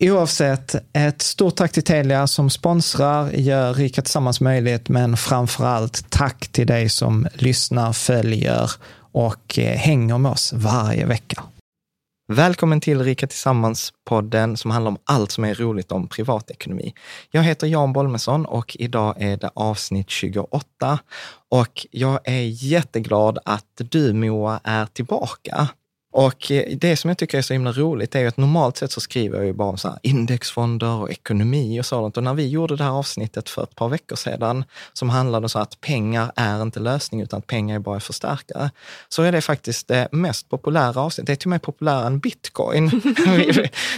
Oavsett, ett stort tack till Telia som sponsrar, gör Rika Tillsammans möjligt, men framför allt tack till dig som lyssnar, följer och eh, hänger med oss varje vecka. Välkommen till Rika Tillsammans-podden som handlar om allt som är roligt om privatekonomi. Jag heter Jan Bolmesson och idag är det avsnitt 28. Och jag är jätteglad att du Moa är tillbaka. Och eh, det som jag tycker är så himla roligt är att normalt sett så skriver jag ju bara om så indexfonder och ekonomi och sådant. Och när vi gjorde det här avsnittet för ett par veckor sedan, som handlade om så att pengar är inte lösning, utan att pengar är bara förstärkare, så är det faktiskt det mest populära avsnittet. Det är till och med populärare än bitcoin.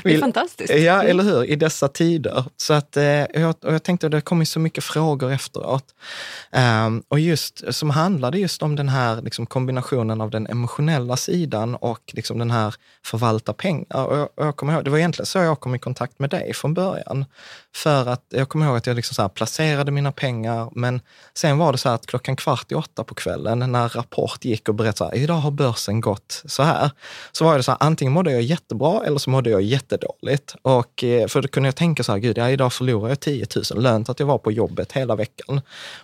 det är fantastiskt. Ja, eller hur? I dessa tider. Så att, och jag, och jag tänkte att det kommer så mycket frågor efteråt. Um, och just som handlade just om den här liksom, kombinationen av den emotionella sidan och liksom den här förvalta pengar. Och jag, och jag kommer ihåg, det var egentligen så jag kom i kontakt med dig från början. För att jag kommer ihåg att jag liksom så placerade mina pengar, men sen var det så att klockan kvart i åtta på kvällen när Rapport gick och berättade att idag har börsen gått så här, så var det så här, antingen mådde jag jättebra eller så mådde jag jättedåligt. Och eh, för då kunde jag tänka så här, gud, ja, idag förlorar jag 10 000 lönt att jag var på jobbet hela veckan.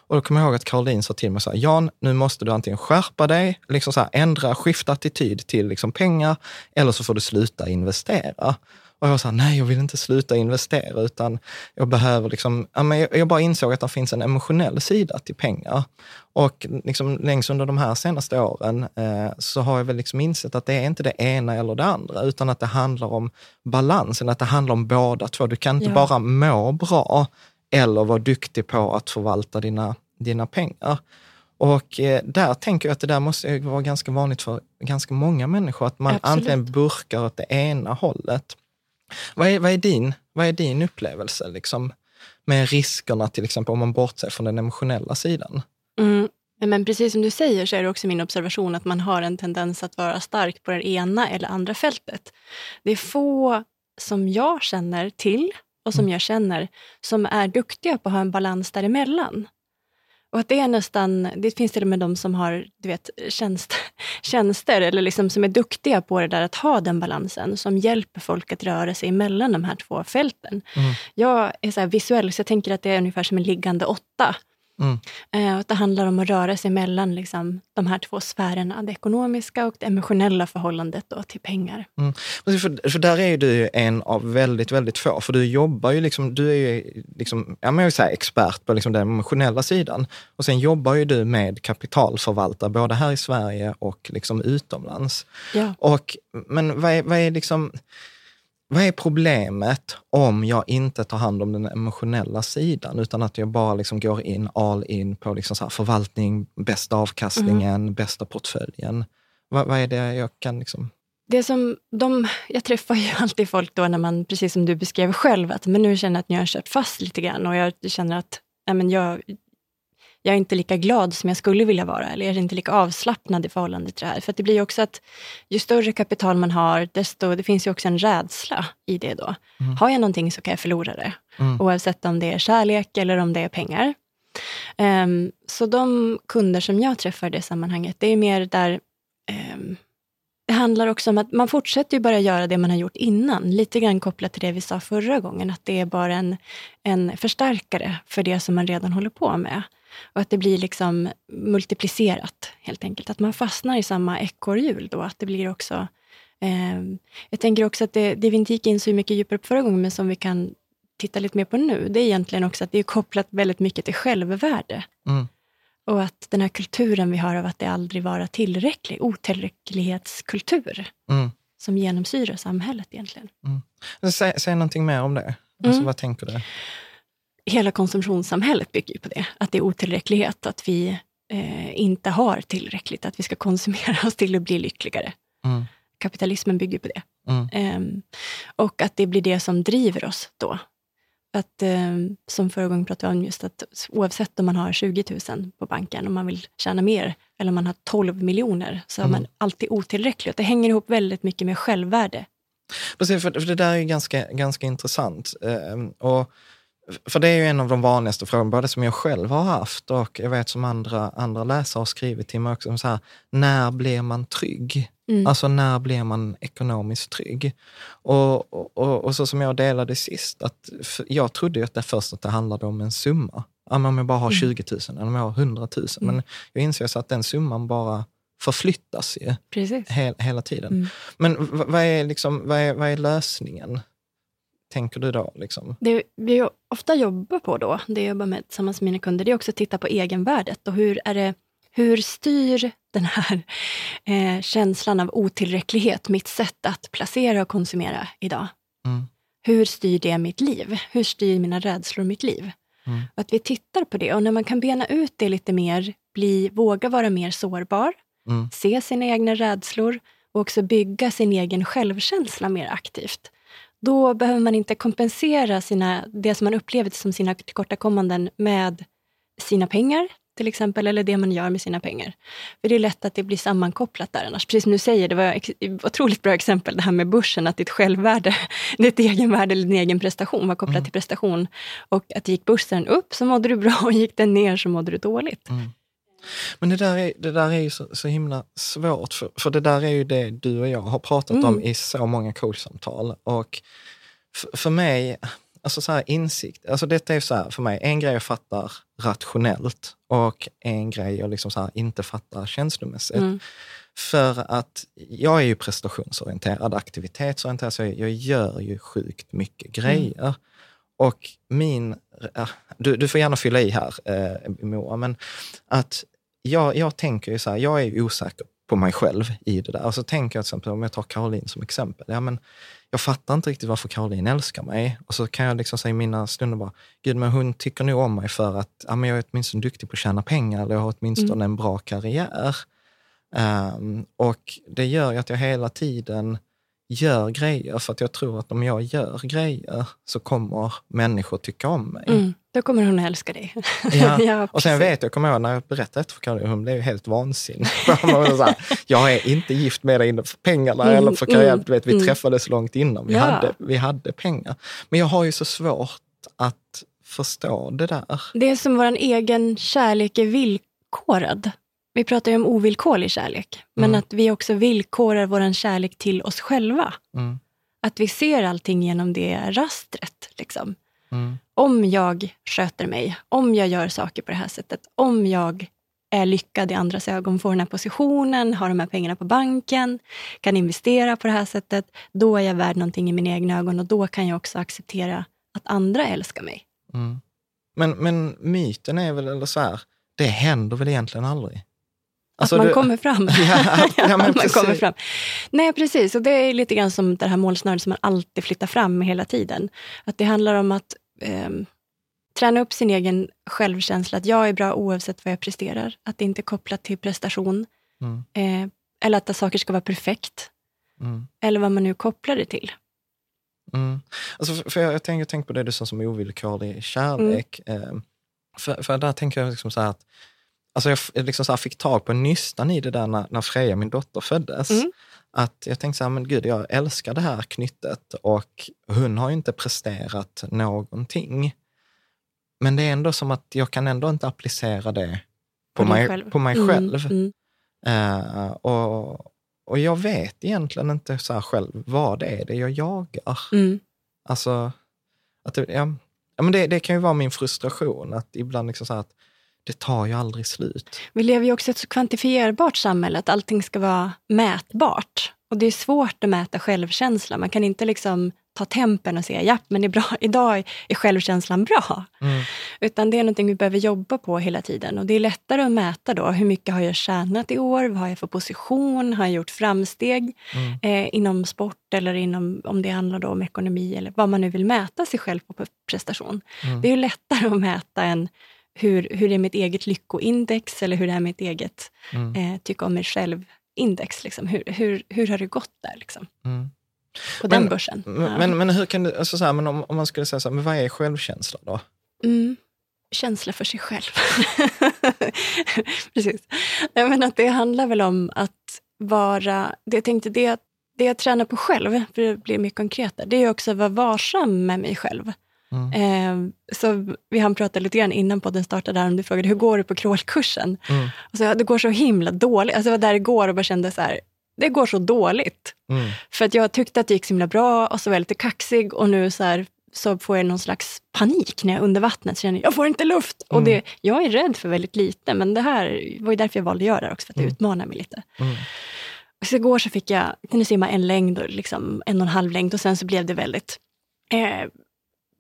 Och då kommer jag ihåg att Caroline sa till mig så här, Jan, nu måste du antingen skärpa dig, liksom så här, ändra, skifta attityd till liksom pengar, eller så får du sluta investera. Och jag sa, nej, jag vill inte sluta investera, utan jag behöver liksom, jag bara insåg att det finns en emotionell sida till pengar. Och liksom längs under de här senaste åren eh, så har jag väl liksom insett att det är inte det ena eller det andra, utan att det handlar om balansen, att det handlar om båda två. Du kan inte ja. bara må bra eller vara duktig på att förvalta dina, dina pengar. Och eh, där tänker jag att det där måste vara ganska vanligt för ganska många människor, att man Absolut. antingen burkar åt det ena hållet vad är, vad är din vad är din upplevelse liksom, med riskerna, till exempel om man bortser från den emotionella sidan? Mm. Men precis som du säger så är det också min observation att man har en tendens att vara stark på det ena eller andra fältet. Det är få som jag känner till och som mm. jag känner som är duktiga på att ha en balans däremellan. Och att det är nästan, det finns till och med de som har du vet, tjänst, tjänster, eller liksom som är duktiga på det där att ha den balansen, som hjälper folk att röra sig mellan de här två fälten. Mm. Jag är så visuell, så jag tänker att det är ungefär som en liggande åtta. Mm. Eh, att det handlar om att röra sig mellan liksom, de här två sfärerna, det ekonomiska och det emotionella förhållandet då, till pengar. Mm. För, för där är ju du en av väldigt, väldigt få, för du jobbar ju liksom, du är ju liksom, jag vill säga expert på liksom den emotionella sidan. Och sen jobbar ju du med kapitalförvaltare, både här i Sverige och liksom utomlands. Ja. Och, men vad är, vad är liksom, vad är problemet om jag inte tar hand om den emotionella sidan, utan att jag bara liksom går in all in på liksom så förvaltning, bästa avkastningen, mm. bästa portföljen? Vad, vad, är det jag kan liksom... Det som de, jag träffar ju alltid folk då när man, precis som du beskrev själv, att men nu känner jag att jag har kört fast lite grann och jag känner att nej men jag, jag är inte lika glad som jag skulle vilja vara, eller jag är inte lika avslappnad i förhållande till det här. För det blir också att ju större kapital man har, desto, det finns ju också en rädsla i det då. Mm. Har jag någonting så kan jag förlora det. Mm. Oavsett om det är kärlek eller om det är pengar. Um, så de kunder som jag träffar i det sammanhanget, det är mer där um, det handlar också om att man fortsätter ju bara göra det man har gjort innan. Lite grann kopplat till det vi sa förra gången, att det är bara en, en förstärkare för det som man redan håller på med. Och att det blir liksom multiplicerat helt enkelt. Att man fastnar i samma ekorrhjul då. Att det blir också... Eh, jag tänker också att det, det vi inte gick in så mycket djupare på förra gången, men som vi kan titta lite mer på nu, det är egentligen också att det är kopplat väldigt mycket till självvärde. Mm. Och att den här kulturen vi har av att det aldrig vara tillräcklig, otillräcklighetskultur, mm. som genomsyrar samhället egentligen. Mm. Säg, säg någonting mer om det. Alltså, mm. Vad tänker du? Hela konsumtionssamhället bygger ju på det. Att det är otillräcklighet, att vi eh, inte har tillräckligt, att vi ska konsumera oss till att bli lyckligare. Mm. Kapitalismen bygger på det. Mm. Um, och att det blir det som driver oss då. Att, um, som förra gången pratade om, just att oavsett om man har 20 000 på banken, om man vill tjäna mer, eller om man har 12 miljoner, så mm. är man alltid otillräcklig. Och det hänger ihop väldigt mycket med självvärde. Precis, för, för det där är ganska, ganska intressant. Um, och för det är ju en av de vanligaste frågorna, både som jag själv har haft och jag vet som andra, andra läsare har skrivit till mig också. Så här, när blir man trygg? Mm. Alltså när blir man ekonomiskt trygg? Och, och, och, så som jag delade sist, att jag trodde ju att det först att det handlade om en summa. Om jag bara har 20 000 eller om jag har 100 000. Mm. Men jag inser så att den summan bara förflyttas ju he, hela tiden. Mm. Men vad är, liksom, vad, är, vad är lösningen? Tänker du då? Liksom? Det vi ofta jobbar på då, det jag jobbar med tillsammans med mina kunder, det är också att titta på egenvärdet och hur, är det, hur styr den här eh, känslan av otillräcklighet mitt sätt att placera och konsumera idag? Mm. Hur styr det mitt liv? Hur styr mina rädslor mitt liv? Mm. Att vi tittar på det och när man kan bena ut det lite mer, bli, våga vara mer sårbar, mm. se sina egna rädslor och också bygga sin egen självkänsla mer aktivt då behöver man inte kompensera sina, det som man upplever som sina tillkortakommanden med sina pengar, till exempel, eller det man gör med sina pengar. För det är lätt att det blir sammankopplat där annars. Precis som du säger, det var ett otroligt bra exempel det här med börsen, att ditt självvärde, ditt egenvärde eller din egen prestation var kopplat mm. till prestation. Och att gick börsen upp så mådde du bra och gick den ner så mådde du dåligt. Mm. Men det där är, det där är ju så, så himla svårt, för, för det där är ju det du och jag har pratat mm. om i så många coachsamtal. Och för, för mig, alltså så här insikt, alltså detta är så här för mig, en grej jag fattar rationellt och en grej jag liksom så inte fattar känslomässigt. Mm. För att jag är ju prestationsorienterad, aktivitetsorienterad, så jag, jag gör ju sjukt mycket mm. grejer. Mm. Och min, du, du får gärna fylla i här eh, Moa, men att jag, jag tänker ju så här, jag är osäker på mig själv i det där. Och så tänker jag till exempel, om jag tar Caroline som exempel, ja men jag fattar inte riktigt varför Caroline älskar mig. Och så kan jag liksom säga i mina stunder bara, gud men hon tycker nog om mig för att ja, men jag är åtminstone duktig på att tjäna pengar eller jag har åtminstone mm. en bra karriär. Um, och det gör ju att jag hela tiden gör grejer för att jag tror att om jag gör grejer så kommer människor tycka om mig. Mm. Då kommer hon att älska dig. Ja. Ja, och sen vet jag, kommer jag när jag berättade detta för Karin, hon blev helt vansinnig. Jag är inte gift med dig för pengarna Mm, eller för karriär. mm, vet, vi mm. träffades långt innan. Vi, Ja. hade, vi hade pengar. Men jag har ju så svårt att förstå det där. Det är som vår egen kärlek är villkorad. Vi pratar ju om ovillkorlig kärlek, men Mm. att vi också villkorar vår kärlek till oss själva. Mm, Att vi ser allting genom det rastret. Liksom. mm, Om jag sköter mig, om jag gör saker på det här sättet, om jag är lyckad i andras ögon, får den här positionen, har de här pengarna på banken, kan investera på det här sättet, då är jag värd någonting i mina egna ögon och då kan jag också acceptera att andra älskar mig. mm. Men, men myten är väl, eller så här, det händer väl egentligen aldrig? Alltså, att man du- kommer fram. Ja, ja, man kommer fram. Nej, precis. Och det är lite grann som det här målsnöret som man alltid flyttar fram hela tiden. Att det handlar om att ehm, träna upp sin egen självkänsla, att jag är bra oavsett vad jag presterar. Att det inte är kopplat till prestation. Mm, Eh, eller att saker ska vara perfekt. mm. Eller vad man nu kopplar det till. Mm. Alltså för, för jag, jag tänker tänk på det du sa som ovillkorlig kärlek. Eh, för, för där tänker jag liksom så här att alltså jag liksom så fick tag på nystan i det där när, när Freja, min dotter, föddes. Mm. Att jag tänkte så här, men gud, jag älskar det här knyttet och hon har ju inte presterat någonting. Men det är ändå som att jag kan ändå inte applicera det på, På mig, själv. på mig Mm, själv. mm. Eh, och, och jag vet egentligen inte så här själv vad det är det jag jagar. Mm. Alltså, att det, ja, ja, men det, det kan ju vara min frustration, att ibland liksom så att det tar ju aldrig slut. Vi lever ju också i ett så kvantifierbart samhälle, att allting ska vara mätbart. Och det är svårt att mäta självkänsla. Man kan inte liksom ta tempen och säga, ja, men det är bra. idag är självkänslan bra. Mm. Utan det är någonting vi behöver jobba på hela tiden. Och det är lättare att mäta då, hur mycket har jag tjänat i år? Vad har jag för position? Har jag gjort framsteg Mm. eh, inom sport eller inom, om det handlar om ekonomi eller vad man nu vill mäta sig själv på prestation. Mm. Det är ju lättare att mäta än hur, hur är mitt eget lyckoindex eller hur är mitt eget Mm. eh, tycka om mig själv-index. Liksom. Hur, hur, hur har det gått där liksom, Mm. på Men- den börsen? Men, Ja. men, men hur kan du, alltså så här, men om, om man skulle säga så här, men vad är självkänsla då? Mm. Känsla för sig själv. Precis. Menar att det handlar väl om att vara... Det jag tänkte, det, det jag tränar på själv, för det blir mer konkret där, det är också att vara varsam med mig själv. Mm. Eh, så vi hann prata lite grann innan podden startade, där, om du frågade hur går det på crawlkursen? Mm. Och så, ja, det går så himla dåligt. Alltså, jag var där igår och bara kände så här, det går så dåligt. Mm. För att jag tyckte att det gick så himla bra och så var jag lite kaxig och nu så, här, så får jag någon slags panik när jag är under vattnet. Så känner jag, jag får inte luft. Och det, jag är rädd för väldigt lite, men det här var ju därför jag valde att göra det också, för att det Mm. utmanar mig lite. Mm. Och så igår så fick jag, kunde simma en längd, liksom en och en halv längd och sen så blev det väldigt eh,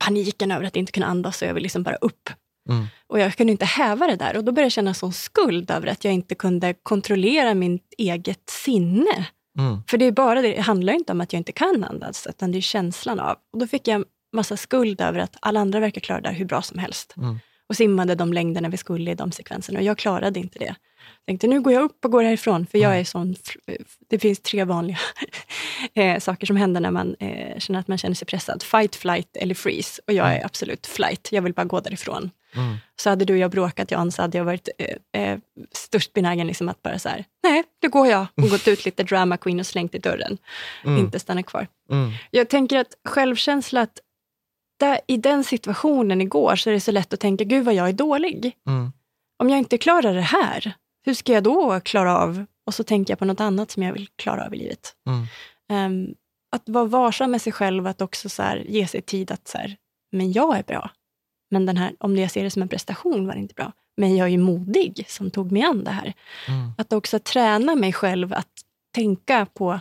paniken över att inte kunna andas och jag vill liksom bara upp. Mm. Och jag kunde inte häva det där och då började jag känna sån skuld över att jag inte kunde kontrollera mitt eget sinne. Mm. För det är bara det, det handlar inte om att jag inte kan andas, utan det är känslan av. Och då fick jag massa skuld över att alla andra verkar klara det hur bra som helst. Mm. Och simmade de längderna vi skulle i de sekvenserna och jag klarade inte det. Tänkte nu går jag upp och går härifrån, för jag är sån... Det finns tre vanliga eh, saker som händer när man eh, känner att man känner sig pressad. Fight, flight eller freeze. Och jag är absolut flight, jag vill bara gå därifrån. Mm. Så hade du och jag bråkat, Jan, så hade jag varit eh, eh, störst benägen liksom att bara så här, nej, nu går jag. Och gått ut lite drama queen och slängt i dörren. Mm. Inte stanna kvar. Mm. Jag tänker att självkänsla, att där, i den situationen igår så är det så lätt att tänka, gud vad jag är dålig. Mm. Om jag inte klarar det här, hur ska jag då klara av? Och så tänker jag på något annat som jag vill klara av i livet. Mm. Ehm, att vara varsam med sig själv, att också så här, ge sig tid att så här, men jag är bra. Men den här, om jag ser det som en prestation var det inte bra. Men jag är ju modig som tog mig an det här. Mm. Att också träna mig själv att tänka på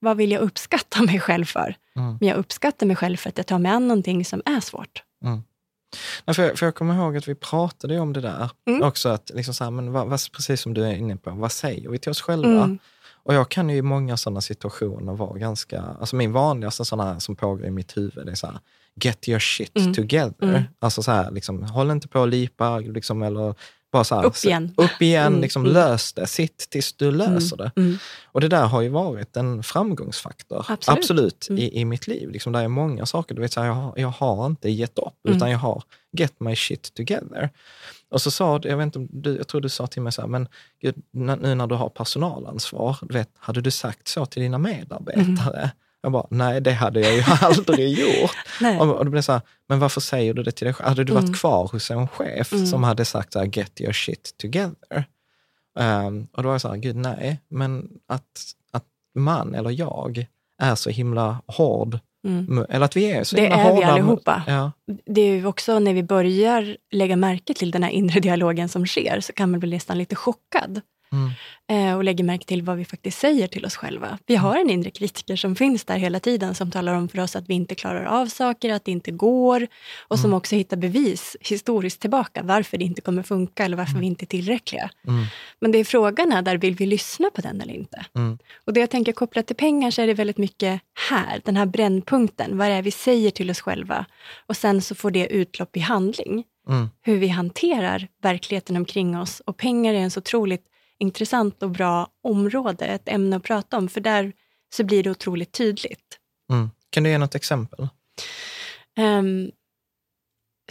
vad vill jag uppskatta mig själv för? Mm. Men jag uppskattar mig själv för att jag tar mig an någonting som är svårt. Nej, för, jag, för jag kommer ihåg att vi pratade om det där Mm. också, att liksom så här, men vad, vad, precis som du är inne på, vad säger vi till oss själva? Mm. Och jag kan ju i många sådana situationer vara ganska, alltså min vanligaste sådana som pågår i mitt huvud är så här, get your shit Mm. together. Mm. Alltså så här, liksom, håll inte på och lipa, liksom, eller Bara så här, Upp igen. Upp igen, Mm, liksom mm. lös det. Sitt tills du löser det. Mm. Och det där har ju varit en framgångsfaktor. Absolut. Mm. i, i mitt liv. Liksom, där är många saker, du vet, så här, jag, har, jag har inte gett upp, Mm. utan jag har get my shit together. Och så sa du, jag vet inte, du, jag tror du sa till mig så här, men gud, nu när du har personalansvar, du vet, hade du sagt så till dina medarbetare? Jag bara, nej det hade jag ju aldrig gjort. Och, och det blev så här, men varför säger du det till dig själv? Hade du varit Mm. kvar hos en chef Mm. som hade sagt så här, get your shit together? Ehm, och då var jag så här, gud nej, men att, att man eller jag är så himla hård, Mm. eller att vi är så Det är vi hårda. allihopa. Ja, Det är ju också när vi börjar lägga märke till den här inre dialogen som sker, så kan man bli nästan lite chockad. Mm, eh, och lägger märke till vad vi faktiskt säger till oss själva. Vi har en inre kritiker som finns där hela tiden, som talar om för oss att vi inte klarar av saker, att det inte går, och som också hittar bevis historiskt tillbaka, varför det inte kommer funka eller varför vi inte är tillräckliga. mm, Men det är frågan är där, vill vi lyssna på den eller inte? mm, Och det jag tänker kopplat till pengar så är det väldigt mycket här, den här brännpunkten. Vad det är vi säger till oss själva? Och sen så får det utlopp i handling. mm, Hur vi hanterar verkligheten omkring oss. Och pengar är en så otroligt intressant och bra område, ett ämne att prata om. För där så blir det otroligt tydligt. mm. Kan du ge något exempel? Ehm,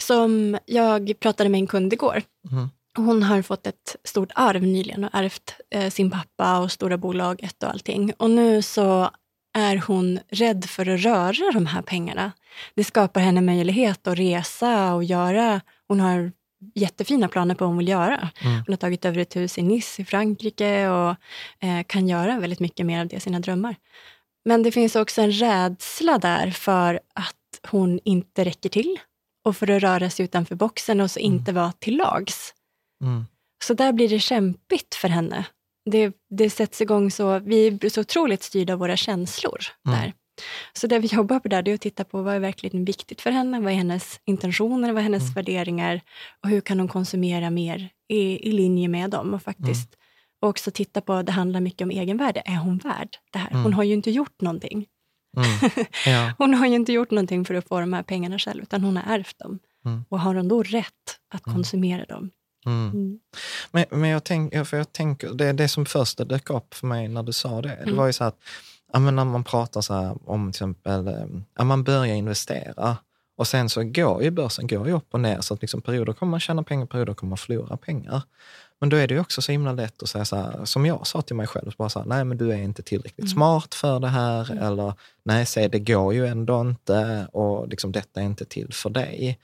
som jag pratade med en kund igår. Mm. Hon har fått ett stort arv nyligen och ärvt eh, sin pappa och stora bolaget och allting. Och nu så är hon rädd för att röra de här pengarna. Det skapar henne möjlighet att resa och göra. Hon har jättefina planer på vad hon vill göra. Mm. Hon har tagit över ett hus i Nice i Frankrike och eh, kan göra väldigt mycket mer av det, sina drömmar. Men det finns också en rädsla där för att hon inte räcker till och för att röra sig utanför boxen och så inte vara till lags. Mm. Så där blir det kämpigt för henne. Det, det sätts igång så, vi blir så otroligt styrda av våra känslor Mm. där. Så det vi jobbar på där, det är att titta på vad är verkligen viktigt för henne, vad är hennes intentioner, vad är hennes Mm. värderingar och hur kan hon konsumera mer i, i linje med dem och faktiskt Mm. och också titta på, det handlar mycket om egenvärde, är hon värd det här? Mm. Hon har ju inte gjort någonting. Mm. Ja. Hon har ju inte gjort någonting för att få de här pengarna själv, utan hon har ärvt dem. Mm. Och har hon då rätt att konsumera dem? Mm. Mm. Men, men jag, tänk, ja, för jag tänker, det, det som först dök upp för mig när du sa det, det Mm. var ju så att ja, men när man pratar så här om till exempel, eh, ja, man börjar investera och sen så går ju börsen går ju upp och ner, så att liksom perioder kommer man tjäna pengar, perioder kommer man förlora pengar. Men då är det ju också så himla lätt att säga så här, som jag sa till mig själv, bara så här, nej men du är inte tillräckligt Mm. smart för det här, eller nej, se det går ju ändå inte och liksom, detta är inte till för dig.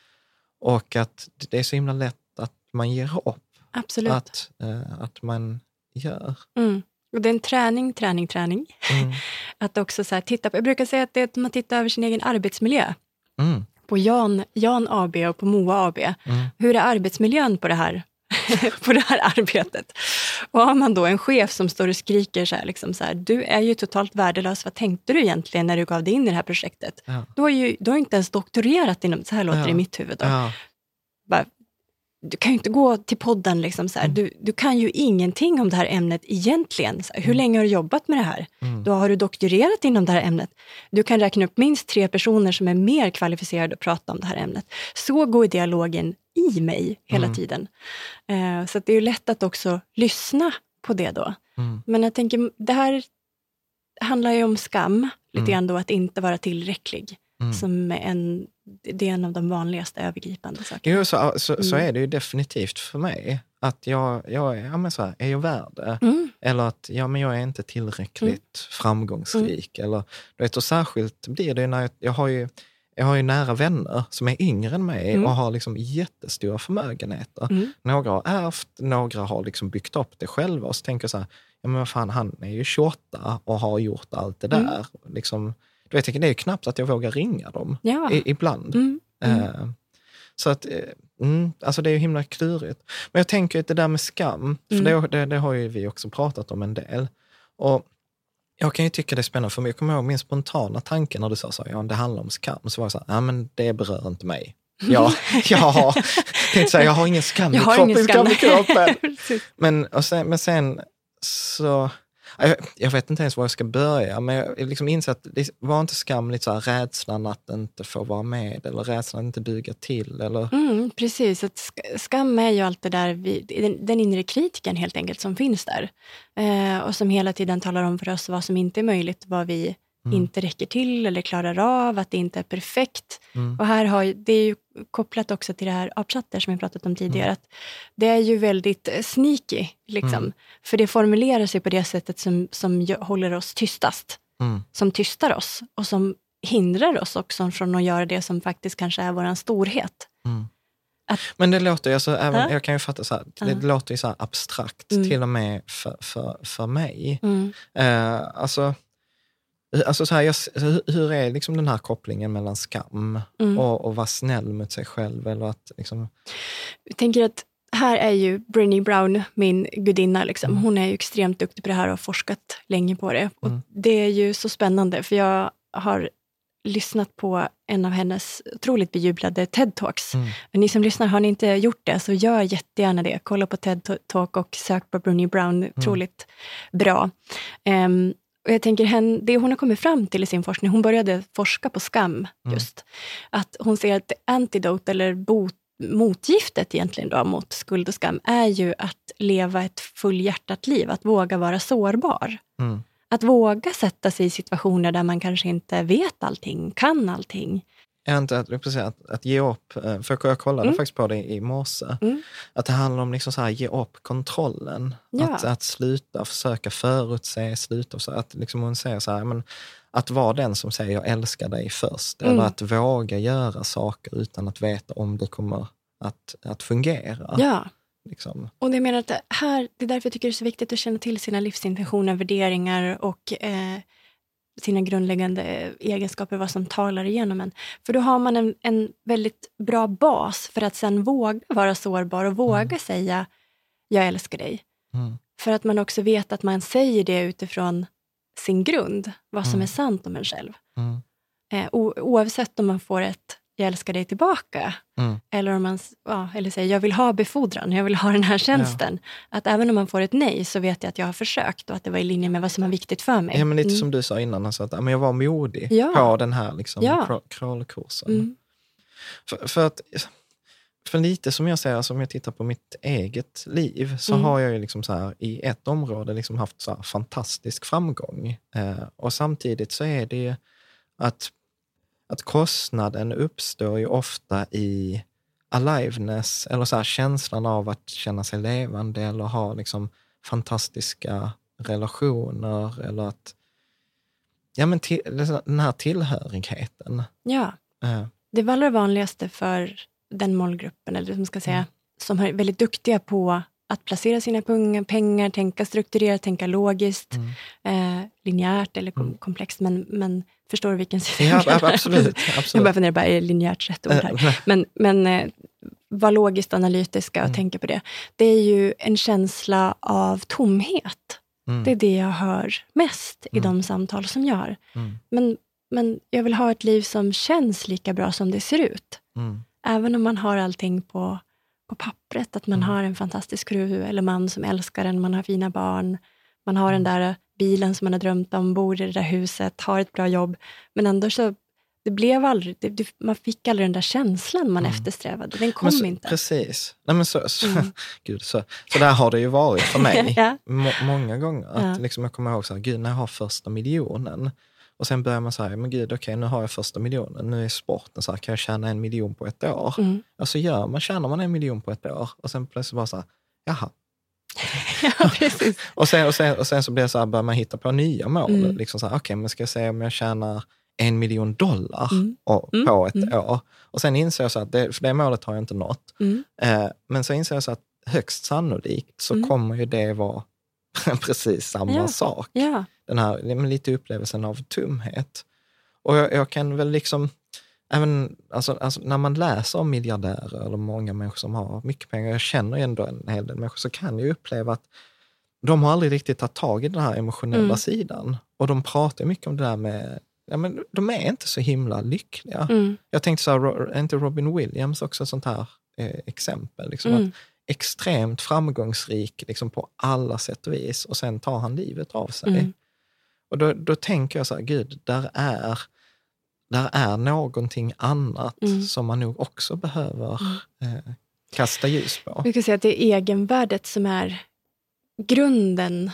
Och att det är så himla lätt att man ger upp Absolut. att, eh, att man gör. Mm. Och det är en träning, träning, träning. Mm. Att också så titta på, jag brukar säga att det är att man tittar över sin egen arbetsmiljö. Mm. På Jan, Jan AB och på Moa AB. Mm. Hur är arbetsmiljön på det här, på det här arbetet? Och har man då en chef som står och skriker så här, liksom så här, du är ju totalt värdelös, vad tänkte du egentligen när du gav dig in i det här projektet? Ja. Du har ju du har inte ens doktorerat inom, så här låter Ja. det i mitt huvud. Då. Ja. Bara, du kan ju inte gå till podden, liksom så här. Mm. Du, du kan ju ingenting om det här ämnet egentligen. Så här, hur Mm. länge har du jobbat med det här? Mm. Då har du doktorerat inom det här ämnet. Du kan räkna upp minst tre personer som är mer kvalificerade att prata om det här ämnet. Så går dialogen i mig hela Mm. tiden. Eh, så det är ju lätt att också lyssna på det då. Mm. Men jag tänker, det här handlar ju om skam, lite Mm. grann då att inte vara tillräcklig. Som en, det är en av de vanligaste övergripande sakerna. Jo, så, så, så Mm. är det ju definitivt för mig. Att jag, jag ja, men så här, är jag värd det? Mm. Eller att ja, men jag är inte tillräckligt framgångsrik. Eller, du vet, och särskilt blir det när jag, jag har ju jag har ju nära vänner som är yngre än mig Mm. och har liksom jättestora förmögenheter. Mm. Några har ärvt, några har liksom byggt upp det själva. Och så tänker jag så här, ja men fan, han är ju 28 och har gjort allt det där. Mm. Liksom, du vet, det är ju knappt att jag vågar ringa dem Ja. i, ibland. Mm. Mm. Eh, Så att, eh, mm, alltså det är ju himla klurigt. Men jag tänker att det där med skam, för Mm. det, det, det har ju vi också pratat om en del. Och jag kan ju tycka det är spännande, för jag kommer ihåg min spontana tanke när du sa så, ja det handlar om skam, så var jag så här, ja men det berör inte mig. Ja, har, tänkte säga, jag har ingen skam i kroppen. skam. i kroppen. Men, och sen, men sen så, jag, vet inte ens var jag ska börja, men jag liksom inser att det var inte skam lite så här, rädslan att inte få vara med eller rädslan att inte duga till? Eller? Mm, precis, att skam är ju allt det där, vi, den, den inre kritiken helt enkelt som finns där. Eh, och som hela tiden talar om för oss vad som inte är möjligt, vad vi inte räcker till eller klarar av, att det inte är perfekt. Och här har, det är ju kopplat också till det här apchatter som jag pratat om tidigare, att det är ju väldigt eh, sneaky, liksom. för det formulerar sig på det sättet som, som håller oss tystast, Mm. som tystar oss och som hindrar oss också från att göra det som faktiskt kanske är vår storhet. Men det låter ju, alltså, även, Ja. jag kan ju fatta så här, det, Ja. låter ju så abstrakt Mm. till och med för, för, för mig. Mm. Eh, alltså, alltså så här, jag, hur, hur är liksom den här kopplingen mellan skam Mm. och, och vara snäll mot sig själv? Eller att, liksom, Jag tänker att här är ju Brené Brown min gudinna. Liksom. Hon är ju extremt duktig på det här och har forskat länge på det. Och Det är ju så spännande, för jag har lyssnat på en av hennes otroligt bejublade TED-talks. Men Ni som lyssnar, har ni inte gjort det, så gör jättegärna det. Kolla på TED-talk och sök på Brené Brown. Otroligt bra. Ehm, och jag tänker, hen, det hon har kommit fram till i sin forskning, hon började forska på skam just, att hon ser att antidote, eller bot, motgiftet egentligen då, mot skuld och skam, är ju att leva ett fullhjärtat liv, att våga vara sårbar. Mm. Att våga sätta sig i situationer där man kanske inte vet allting, kan allting. Inte att, precis, att, att ge upp, eh, för jag kollade Mm. faktiskt på det i morse, Mm. att det handlar om liksom så här, ge upp kontrollen. Ja. Att, att sluta försöka förutse, sluta, så att liksom hon säger så här, men, att vara den som säger jag älskar dig först, Mm. eller att våga göra saker utan att veta om det kommer att, att fungera. Ja, Liksom. och jag menar att det här, det är därför jag tycker det är så viktigt att känna till sina livsintentioner, värderingar och eh, sina grundläggande egenskaper, vad som talar igenom en. För då har man en, en väldigt bra bas för att sen våga vara sårbar och våga säga jag älskar dig. Mm. För att man också vet att man säger det utifrån sin grund, vad som Mm. är sant om en själv. Mm. Eh, oavsett om man får ett jag älskar dig tillbaka, Mm. eller om man ja, eller säger jag vill ha befordran, jag vill ha den här tjänsten. Att även om man får ett nej så vet jag att jag har försökt och att det var i linje med vad som är viktigt för mig. Ja, men lite Mm. som du sa innan, alltså att ja, men jag var modig Ja. på den här liksom, Ja. crawlkursen. Mm. För, för, att, för lite som jag säger, alltså, om jag tittar på mitt eget liv, så Mm. har jag ju liksom så här, i ett område liksom haft så här fantastisk framgång. Eh, och samtidigt så är det ju att, att kostnaden uppstår ju ofta i aliveness, eller så här, känslan av att känna sig levande eller ha liksom fantastiska relationer eller att Ja, men till, den här tillhörigheten. Ja, Eh, det var allra vanligaste för den målgruppen, eller som ska säga, Mm. som är väldigt duktiga på att placera sina pengar, tänka strukturerat, tänka logiskt, Mm. eh, linjärt eller kom- komplext, men, men förstår du vilken sida Ja, jag menar? absolut. Jag absolut. bara funderar, bara, är linjärt rätt ord här? Eh, Men, men eh, var logiskt analytiska och Mm. tänka på det. Det är ju en känsla av tomhet. Mm. Det är det jag hör mest i Mm. de samtal som jag har. Mm. Men, men jag vill ha ett liv som känns lika bra som det ser ut. Mm. Även om man har allting på, på pappret, att man Mm. har en fantastisk fru eller man som älskar en, man har fina barn, man har Mm. den där bilen som man har drömt om, bor i det där huset, har ett bra jobb. Men ändå så, det blev aldrig, det, man fick aldrig den där känslan man Mm. eftersträvade. Den kom så, inte. Precis. Nej, men så, så, Mm. gud, så, så där har det ju varit för mig Ja. må, många gånger. Att Ja. liksom, jag kommer ihåg, så här, gud, när jag har första miljonen. Och sen börjar man säga, men gud, okej, nu har jag första miljonen. Nu är sporten så här, kan jag tjäna en miljon på ett år? Mm. Och så gör man, tjänar man en miljon på ett år. Och sen plötsligt bara så här, jaha. ja, precis. Och sen, och sen, och sen så blir det så här, börjar man hitta på nya mål. Mm. Liksom så här, okej, men ska jag se om jag tjänar en miljon dollar Mm. och, Mm. på ett Mm. år. Och sen inser jag så att det, för det målet har jag inte nått. Mm. Eh, men så inser jag så att högst sannolikt så Mm. kommer ju det vara precis samma Ja. sak. Ja. Den här lite upplevelsen av tomhet. Och jag, jag kan väl liksom, även alltså, alltså, när man läser om miljardärer eller många människor som har mycket pengar, jag känner ju ändå en hel del människor, så kan jag uppleva att de har aldrig riktigt tagit tag i den här emotionella Mm. sidan. Och de pratar mycket om det där med, ja men de är inte så himla lyckliga. Mm. Jag tänkte så här, är inte Robin Williams också ett sånt här eh, exempel? Liksom Mm. att extremt framgångsrik liksom på alla sätt och vis och sen tar han livet av sig. Mm. Och då, då tänker jag så här, gud, där är, där är någonting annat Mm. som man nog också behöver eh, kasta ljus på. Vi kan säga att det är egenvärdet som är grunden.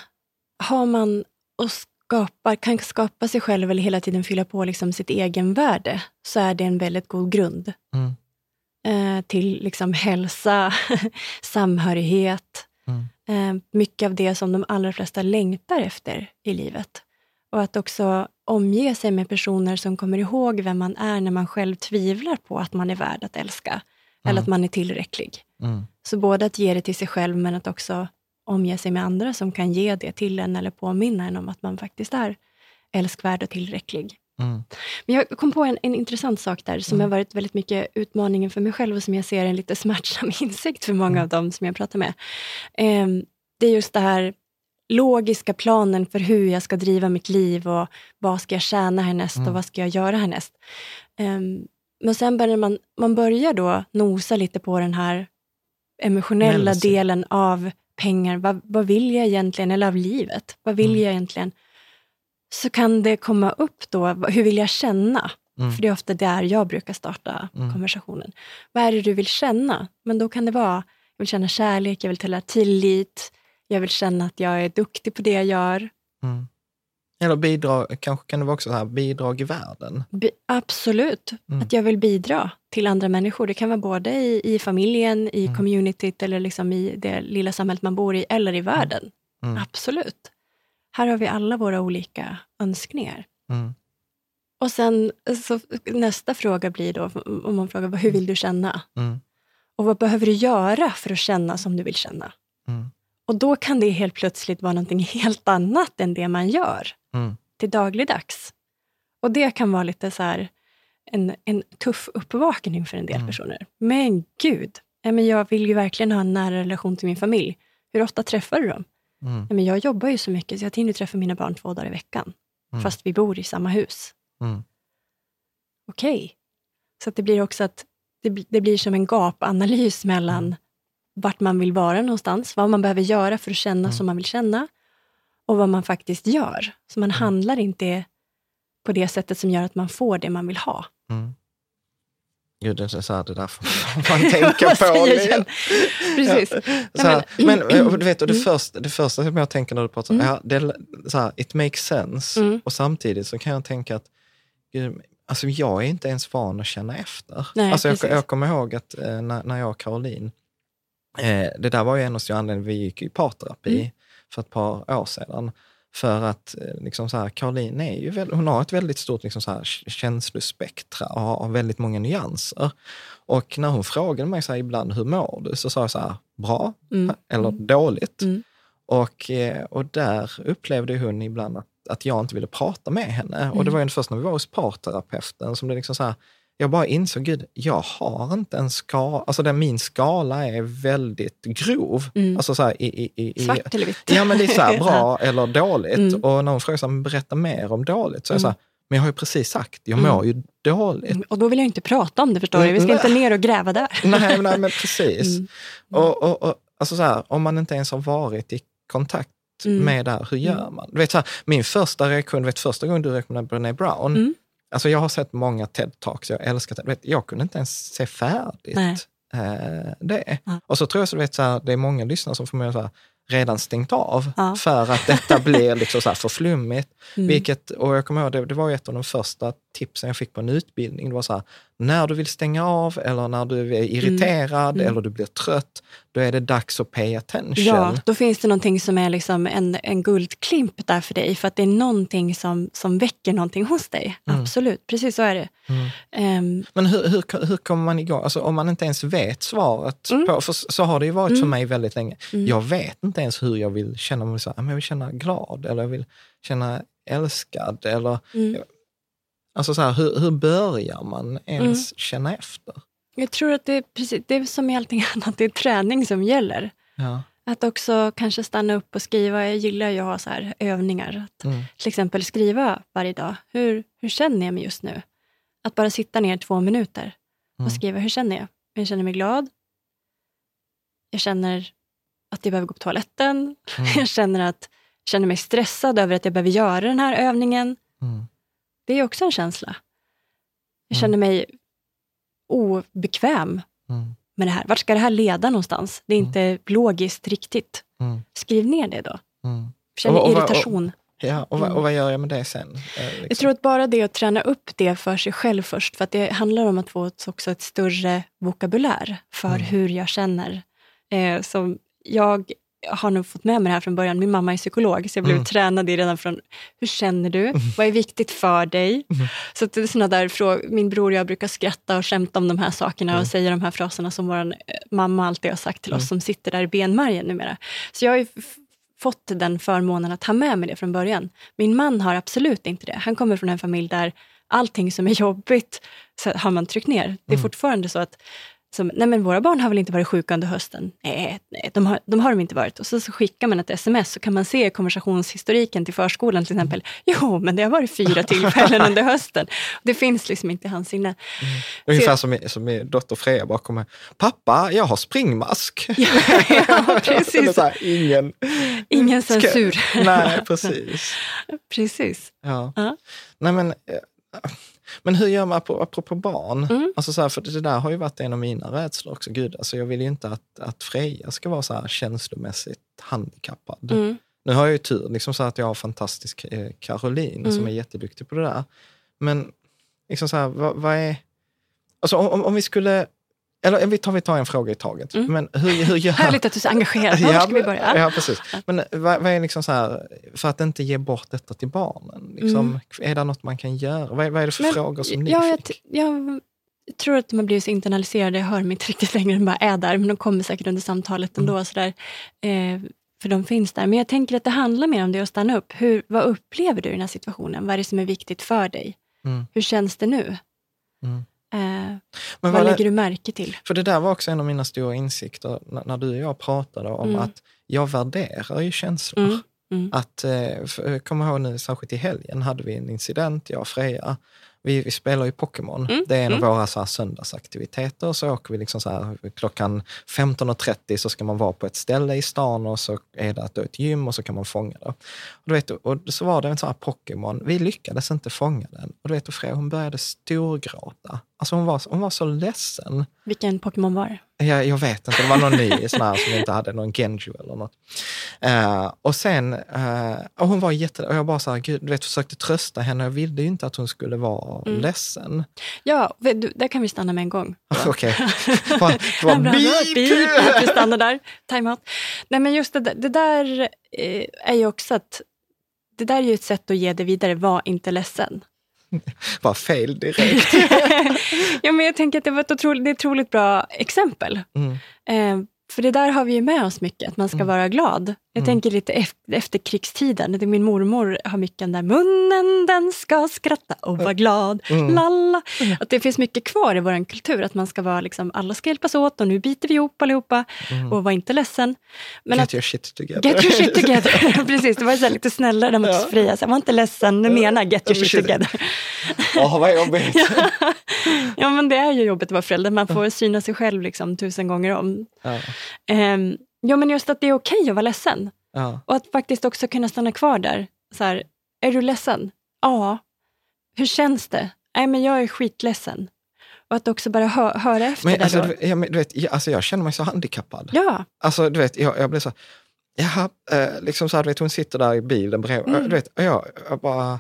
Har man och skapar, kan skapa sig själv eller hela tiden fylla på liksom sitt egenvärde så är det en väldigt god grund Mm. Eh, till liksom hälsa, samhörighet, Mm. eh, mycket av det som de allra flesta längtar efter i livet. Och att också omge sig med personer som kommer ihåg vem man är när man själv tvivlar på att man är värd att älska eller att man är tillräcklig. Mm. Så både att ge det till sig själv men att också omge sig med andra som kan ge det till en eller påminna en om att man faktiskt är älskvärd och tillräcklig. Mm. Men jag kom på en, en intressant sak där som har varit väldigt mycket utmaningen för mig själv och som jag ser en lite smärtsam insikt för många av dem som jag pratar med. Ehm, det är just det här logiska planen för hur jag ska driva mitt liv och vad ska jag tjäna härnäst och vad ska jag göra härnäst. Ehm, men sen börjar man, man börjar då nosa lite på den här emotionella delen av pengar. Vad, vad vill jag egentligen? Eller av livet. Vad vill jag egentligen? Så kan det komma upp då, hur vill jag känna? Mm. För det är ofta där jag brukar starta konversationen. Vad är det du vill känna? Men då kan det vara, jag vill känna kärlek, jag vill känna tillit, jag vill känna att jag är duktig på det jag gör. Mm. Eller bidrag, kanske kan det vara också så här, bidrag i världen. Bi- absolut, Mm. att jag vill bidra till andra människor. Det kan vara både i, i familjen, i Mm. communityt eller liksom i det lilla samhället man bor i, eller i världen. Mm. Absolut. Här har vi alla våra olika önskningar. Mm. Och sen så nästa fråga blir då, om man frågar hur vill du känna? Mm. Och vad behöver du göra för att känna som du vill känna? Mm. Och då kan det helt plötsligt vara någonting helt annat än det man gör Mm. till dagligdags. Och det kan vara lite så här en, en tuff uppvakning för en del personer. Men gud, jag vill ju verkligen ha en nära relation till min familj. Hur ofta träffar du dem? Mm. Ja, men jag jobbar ju så mycket så jag hinner träffa mina barn två dagar i veckan. Fast vi bor i samma hus. Mm. Okej. Så att det blir också att det, det blir som en gapanalys mellan Mm. vart man vill vara någonstans, vad man behöver göra för att känna Mm. som man vill känna och vad man faktiskt gör. Så Mm. man handlar inte på det sättet som gör att man får det man vill ha. Mm. Gud, så här, det där får man tänka på. Precis. Här, men, men- och du vet, och det, Mm. första, det första som jag tänker när du pratar, Mm. ja, det så här, it makes sense. Mm. Och samtidigt så kan jag tänka att gud, alltså jag är inte ens van att känna efter. Nej, alltså jag, jag kommer ihåg att eh, när, när jag och Caroline, eh, det där var ju en av anledningarna vi gick i parterapi Mm. för ett par år sedan. För att eh, liksom så här, Caroline är ju, väl- hon har ett väldigt stort liksom så här, känslospektra och har väldigt många nyanser. Och när hon frågade mig så här ibland, hur mår du? Så sa jag så här, bra Mm. eller dåligt. Mm. Och, eh, och där upplevde hon ibland att, att jag inte ville prata med henne. Och det Mm. var ju först när vi var hos parterapeuten som det liksom så här, jag bara insåg, gud, jag har inte en skala, alltså den, min skala är väldigt grov. Mm. Alltså så här, i, i, i, i, Svart eller vitt? Ja, men lite så här, bra eller dåligt. Mm. Och när hon frågar så här, berätta mer om dåligt, så är jag så här, men jag har ju precis sagt, jag Mm. mår ju dåligt. Och då vill jag inte prata om det, förstår du. Vi ska inte ner och gräva där. nej, nej, men precis. Mm. Och, och, och, alltså så här, om man inte ens har varit i kontakt Mm. med det här, hur gör man? Du vet, så här, min första reaktion, du vet, första gången du rekommenderade Brené Brown, Mm. Alltså jag har sett många TED-talks, jag älskar vet, jag kunde inte ens se färdigt Nej. eh, det. Ja. Och så tror jag så, vet, så här, det är många lyssnare som förmodligen så här, redan stängt av Ja. för att detta blir liksom så här för flummigt. Mm. Vilket, och jag kommer ihåg, det, det var ett av de första tipsen jag fick på en utbildning. Det var så här, när du vill stänga av eller när du är irriterad Mm. eller du blir trött, då är det dags att pay attention. Ja, då finns det någonting som är liksom en, en guldklimp där för dig. För att det är någonting som, som väcker någonting hos dig. Mm. Absolut, precis så är det. Mm. Ehm, Men hur, hur, hur kommer man igång? Alltså, om man inte ens vet svaret, Mm. på, för så har det ju varit för Mm. mig väldigt länge. Mm. Jag vet inte ens hur jag vill känna mig. Så här, men jag vill känna glad eller jag vill känna älskad. Eller, mm. Alltså så här, hur, hur börjar man ens Mm. känna efter? Jag tror att det är, precis, det är som i allting annat, det är träning som gäller. Ja. Att också kanske stanna upp och skriva. Jag gillar ju att ha så här övningar. Att Mm. till exempel skriva varje dag. Hur, hur känner jag mig just nu? Att bara sitta ner två minuter och Mm. skriva. Hur känner jag? Jag känner mig glad. jag känner att jag behöver gå på toaletten. Mm. Jag känner att känner mig stressad över att jag behöver göra den här övningen. Mm. Det är också en känsla. Jag Mm. känner mig obekväm Mm. med det här. Vart ska det här leda någonstans? Det är Mm. inte logiskt riktigt. Mm. Skriv ner det då. Mm. Känner Och- och vad- och- irritation. Ja, och, vad, och vad gör jag med det sen? Eh, liksom? Jag tror att bara det att träna upp det för sig själv först, för att det handlar om att få ett, också ett större vokabulär för Mm. hur jag känner. Eh, så jag har nog fått med mig det här från början. Min mamma är psykolog, så jag blev Mm. tränad i redan från hur känner du? Vad är viktigt för dig? Mm. Så det är såna där frågor. Min bror och jag brukar skratta och skämta om de här sakerna Mm. och säga de här fraserna som vår eh, mamma alltid har sagt till oss Mm. som sitter där i benmärgen numera. Så jag har fått den förmånen att ha med mig det från början. Min man har absolut inte det. Han kommer från en familj där allting som är jobbigt så har man tryckt ner. Det är Mm. fortfarande så att som, nej men våra barn har väl inte varit sjuka under hösten? Nej, nej de, har, de har de inte varit. Och så, så skickar man ett sms så kan man se konversationshistoriken till förskolan till exempel. Jo, men det har varit fyra tillfällen under hösten. Det finns liksom inte i hans sinne. Ungefär som, i- som min dotter Freja bara kommer, pappa, jag har springmask. ja, precis. Eller så här, ingen... Ingen censur. Nej, precis. precis. Ja. Ja. Nej, men, eh, men hur gör man apropå, apropå barn? Mm. Alltså så här, för det där har ju varit en av mina rädslor också. Gud, alltså jag vill ju inte att, att Freja ska vara så här känslomässigt handikappad. Mm. Nu har jag ju tur liksom så att jag har fantastisk eh, Caroline som Mm. är jätteduktig på det där. Men liksom så här, vad, vad är... Alltså om- om vi skulle... Eller vi tar, vi tar en fråga i taget. Mm. Men hur, hur gör... Härligt att du är så engagerad. Var ska vi börja? Ja, precis. Men vad, vad är liksom så här, för att inte ge bort detta till barnen? Liksom, Är det något man kan göra? Vad är, vad är det för Mm. Men- frågor som ni ja, jag, fick? t- jag tror att de har blivit så internaliserade, jag hör mig inte riktigt längre, de bara är där, men de kommer säkert under samtalet ändå. Mm. Sådär. Eh, för de finns där. Men jag tänker att det handlar mer om det att stanna upp. Hur, vad upplever du i den här situationen? Vad är det som är viktigt för dig? Mm. Hur känns det nu? Mm. Eh, Men vad var lägger det, du märke till? för det där var också en av mina stora insikter när, du och jag pratade om Mm. att jag värderar ju känslor. Mm, mm. Att, eh, för- kom ihåg nu, särskilt i helgen hade vi en incident, jag och Freja. Vi, vi spelar ju Pokémon. Mm, Det är en av mm. våra så här söndagsaktiviteter. Så åker vi liksom så här, klockan 15.30 så ska man vara på ett ställe i stan och så är det att ett gym och så kan man fånga det. Och, du vet, och så var det en sån här Pokémon, vi lyckades inte fånga den. Och du vet, och Freja hon började storgråta. Alltså hon var, hon var så ledsen. Vilken Pokémon var det? Jag, jag vet inte, det var någon ny sån här som inte hade någon Genju eller något. Eh, och sen, eh, och hon var jätte, och jag bara så här, gud, du vet, försökte trösta henne. Jag ville ju inte att hon skulle vara Mm. ledsen. Ja, du, där kan vi stanna med en gång. Okej, det var beep! beep. Vi stannar där. Time out. Nej, men just det, där- det där eh, är ju också att det där är ju ett sätt att ge det vidare. Var inte ledsen. Bara fel direkt. ja, men jag tänker att det var ett otroligt, det är ett otroligt bra exempel. Mm. Eh, för det där har vi ju med oss mycket, att man ska Mm. vara glad. Jag Mm. tänker lite efter, efter krigstiden. Det är Min mormor har mycket den där munnen den ska skratta och vara glad. Mm. Lalla. Att det finns mycket kvar i vår kultur, att man ska vara liksom, alla ska hjälpas åt och nu biter vi ihop allihopa Mm. och var inte ledsen. Men Get att, your shit together. Get your shit together. Precis, det var så lite snällare där mot Ja. Freja. Så var inte ledsen, nu menar get your Ja, shit together. Åh, vad jobbigt. ja men det är ju jobbigt att vara förälder, man får syna sig själv liksom tusen gånger om. Ja, Um, ja men just att det är okej att vara ledsen. ja. Och att faktiskt också kunna stanna kvar där. Så här, är du ledsen? Ja. Hur känns det? Nej men jag är skitledsen. Och att också bara hö höra efter Men, alltså, då. du, ja, men, du vet, jag, alltså, jag känner mig så handikappad. Ja, Alltså du vet, jag, jag blev så, jaha, eh, liksom så här, du vet hon sitter där i bilen bredvid, Mm. du vet, och jag, jag bara,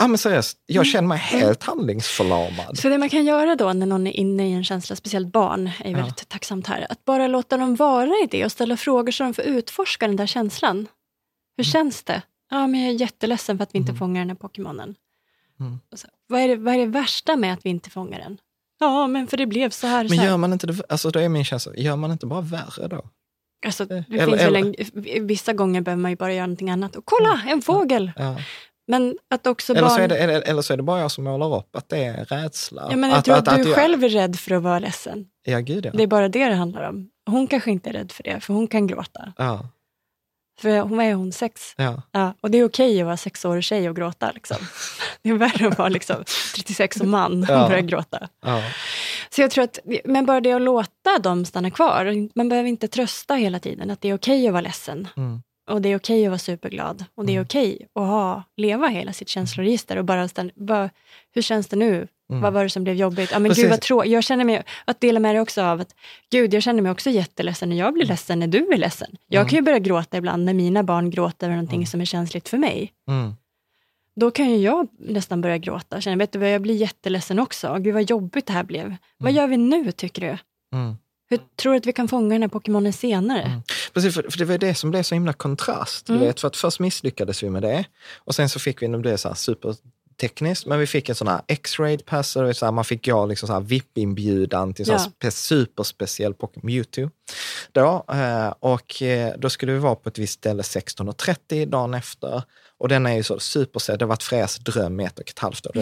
ja men seriöst, jag känner mig helt handlingsförlamad. Så det man kan göra då när någon är inne i en känsla, speciellt barn är ju Ja. väldigt tacksamt här, att bara låta dem vara i det och ställa frågor så de får utforska den där känslan. Hur känns det? Ja, men jag är jätteledsen för att vi inte Mm. fångar den här Pokémonen. Mm. Så, vad, är det, vad är det värsta med att vi inte fångar den? Ja, men för det blev så här. Men så här. gör man inte det, alltså då är min känsla, gör man inte bara värre då? Alltså, det eller- finns eller- en, vissa gånger behöver man ju bara göra någonting annat. Och kolla, en fågel! Ja. Men att också Eller, barn... så är det, eller, eller så är det bara jag som målar upp att det är rädsla. ja, men jag tror att, du jag- själv är rädd för att vara ledsen. Ja, gud ja. Det är bara det det handlar om. Hon kanske inte är rädd för det, för hon kan gråta. Ja, För hon är hon, sex? ja. Ja, och det är okej att vara sexårig tjej och gråta. Liksom. Det är värre att vara liksom, 36 och man och Ja. börja gråta. ja. Så jag tror att, men bara det att låta dem stanna kvar. Man behöver inte trösta hela tiden att det är okej att vara ledsen. Mm. Och det är okej att vara superglad. Och det är Mm. okej att ha, leva hela sitt känsloregister. Och bara, stanna, bara hur känns det nu? Mm. Vad var det som blev jobbigt? Ja, men Precis. gud vad trå- Jag känner mig, att dela med dig också av att, gud jag känner mig också jätteledsen när jag blir ledsen när du blir ledsen. Jag Mm. kan ju börja gråta ibland när mina barn gråter över någonting som är känsligt för mig. Mm. Då kan ju jag nästan börja gråta. Känna, vet du vad, jag blir jätteledsen också. Gud vad jobbigt det här blev. Vad gör vi nu tycker du? Mm. Hur tror du att vi kan fånga den här Pokémonen senare? Mm. Precis, för, för det var det som blev så himla kontrast. Du Mm. vet, för att först misslyckades vi med det och sen så fick vi, nu blev det så här supertekniskt, men vi fick en sån här X-rayed pass, och det så här, man fick gå liksom så här VIP-inbjudan till en Ja. spe- superspeciell Pokémon Mewtwo. Då, eh, och eh, då skulle vi vara på ett visst ställe 16.30 dagen efter. Och den är ju så supersedd, det har varit Frejas dröm i ett och ett halvt år.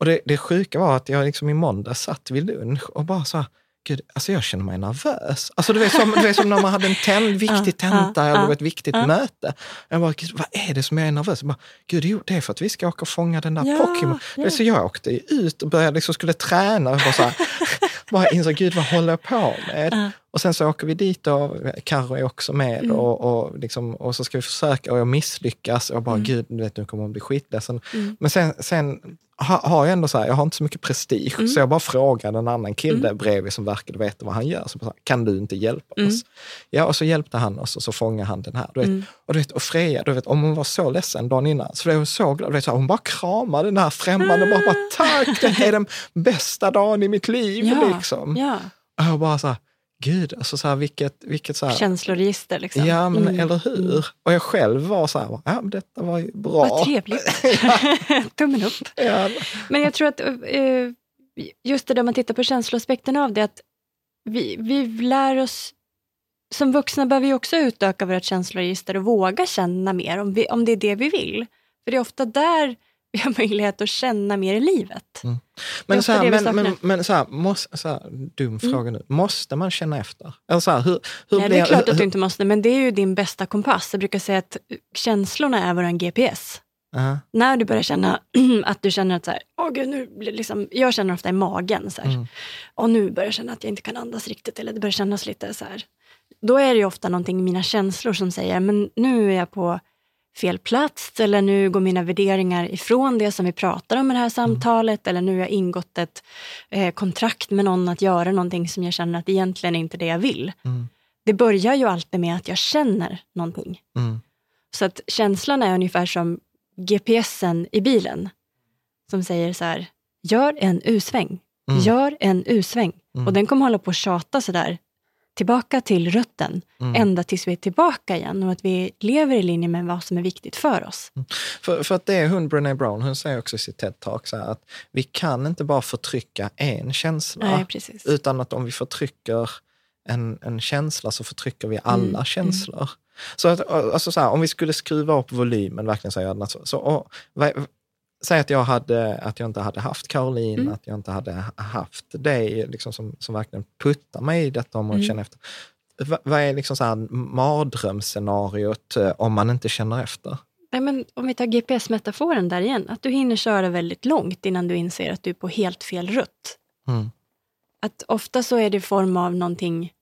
Och det, det sjuka var att jag liksom i måndag satt vid lunch och bara så här, Gud, alltså jag känner mig nervös. Alltså du vet som, du vet, som när man hade en ten, viktig tenta eller ett viktigt möte. Jag bara, Gud, vad är det som jag är nervös? Jag bara, Gud, jo, det är för att vi ska åka och fånga den där Ja, Pokémon. ja. Så jag åkte ut och började liksom, skulle träna och bara, så här, bara insåg, Gud vad håller jag på med? Och sen så åker vi dit och Carro är också med Mm. och, och, liksom, och så ska vi försöka och jag misslyckas och bara, gud, du vet, nu kommer hon bli skitledsen. Mm. Men sen, sen ha, har jag ändå så här, jag har inte så mycket prestige, Mm. så jag bara frågade en annan kille bredvid som verkade veta vad han gör. Så bara, kan du inte hjälpa Mm. oss? Ja, och så hjälpte han oss och så fångade han den här. Du vet. Mm. Och, du vet, och Freja, du vet, om hon var så ledsen dagen innan, så blev hon så glad. Du vet, så här, hon bara kramade den här främmande och bara, bara tack, det är den bästa dagen i mitt liv. Ja, Liksom. ja. Och jag bara så här, gud, alltså så här, vilket, vilket så här, Känsloregister liksom. Ja, men Mm. eller hur? Och jag själv var så här, ja, men detta var ju bra. Vad trevligt. Tummen upp. Ja. Men jag tror att eh, just det där man tittar på känsloaspekten av det, att vi, vi lär oss som vuxna behöver vi också utöka vårt känsloregister och våga känna mer om, vi, om det är det vi vill. För det är ofta där vi har möjlighet att känna mer i livet. Men, så här, vi men, men, saknar. men så här, måste, så här, dum fråga nu. Måste man känna efter? Eller så här, hur, hur Nej, blir, det är klart att du inte måste, men det är ju din bästa kompass. Jag brukar säga att känslorna är vår GPS. Ja, När du börjar känna att du känner att så här, åh gud, nu liksom, jag känner ofta i magen så här, Mm. och nu börjar jag känna att jag inte kan andas riktigt, eller det börjar kännas lite så här. Då är det ju ofta någonting i mina känslor som säger, men nu är jag på fel plats, eller nu går mina värderingar ifrån det som vi pratar om i det här samtalet, eller nu har jag ingått ett eh, kontrakt med någon att göra någonting som jag känner att egentligen inte är det jag vill. Mm. Det börjar ju alltid med att jag känner någonting. mm, Så att känslan är ungefär som GPSen i bilen. Som säger så här, gör en U-sväng. Mm. Gör en U-sväng. Mm. Och den kommer hålla på att tjata så där. Tillbaka till rötten. Mm. Ända tills vi är tillbaka igen. Och att vi lever i linje med vad som är viktigt för oss. För, för att det är hon, Brené Brown, hon säger också i sitt TED-talk att vi kan inte bara förtrycka en känsla. Nej. Utan att om vi förtrycker en, en känsla så förtrycker vi alla Mm, känslor. Så att, alltså så här, om vi skulle skruva upp volymen, verkligen så så. så och, Säg att jag, hade, att jag inte hade haft Caroline, Mm. att jag inte hade haft dig liksom, som, som verkligen puttar mig i detta om att Mm. känna efter. Va- Vad är liksom så här mardrömsscenariot eh, om man inte känner efter? Nej, men om vi tar GPS-metaforen där igen. Att du hinner köra väldigt långt innan du inser att du är på helt fel rutt. Mm. Att ofta så är det i form av någonting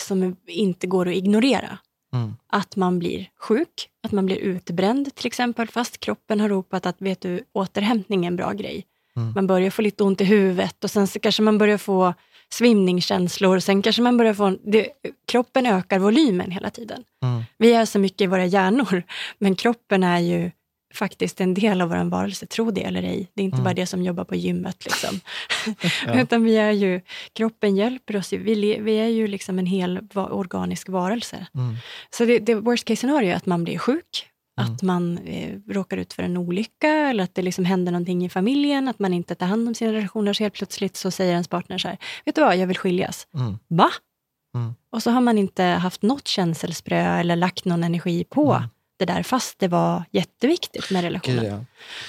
som inte går att ignorera. Mm. Att man blir sjuk, att man blir utbränd till exempel, fast kroppen har ropat att vet du, återhämtning är en bra grej. Mm. Man börjar få lite ont i huvudet och sen kanske man börjar få svimningskänslor. Sen kanske man börjar få... Det, kroppen ökar volymen hela tiden. Mm. Vi är så mycket i våra hjärnor, men kroppen är ju faktiskt en del av vår varelse, tro det eller ej. Det är inte Mm. bara det som jobbar på gymmet. Liksom. Ja. Utan vi är ju, kroppen hjälper oss. ju. Vi, vi är ju liksom en hel organisk varelse. Mm. Så det, det worst case scenario är att man blir sjuk, Mm. att man eh, råkar ut för en olycka eller att det liksom händer någonting i familjen, att man inte tar hand om sina relationer. Så helt plötsligt så säger ens partner så här, vet du vad, jag vill skiljas. Mm. Va? Mm. Och så har man inte haft något känselsprö eller lagt någon energi på. Det där, fast det var jätteviktigt med relationen. Gud, ja.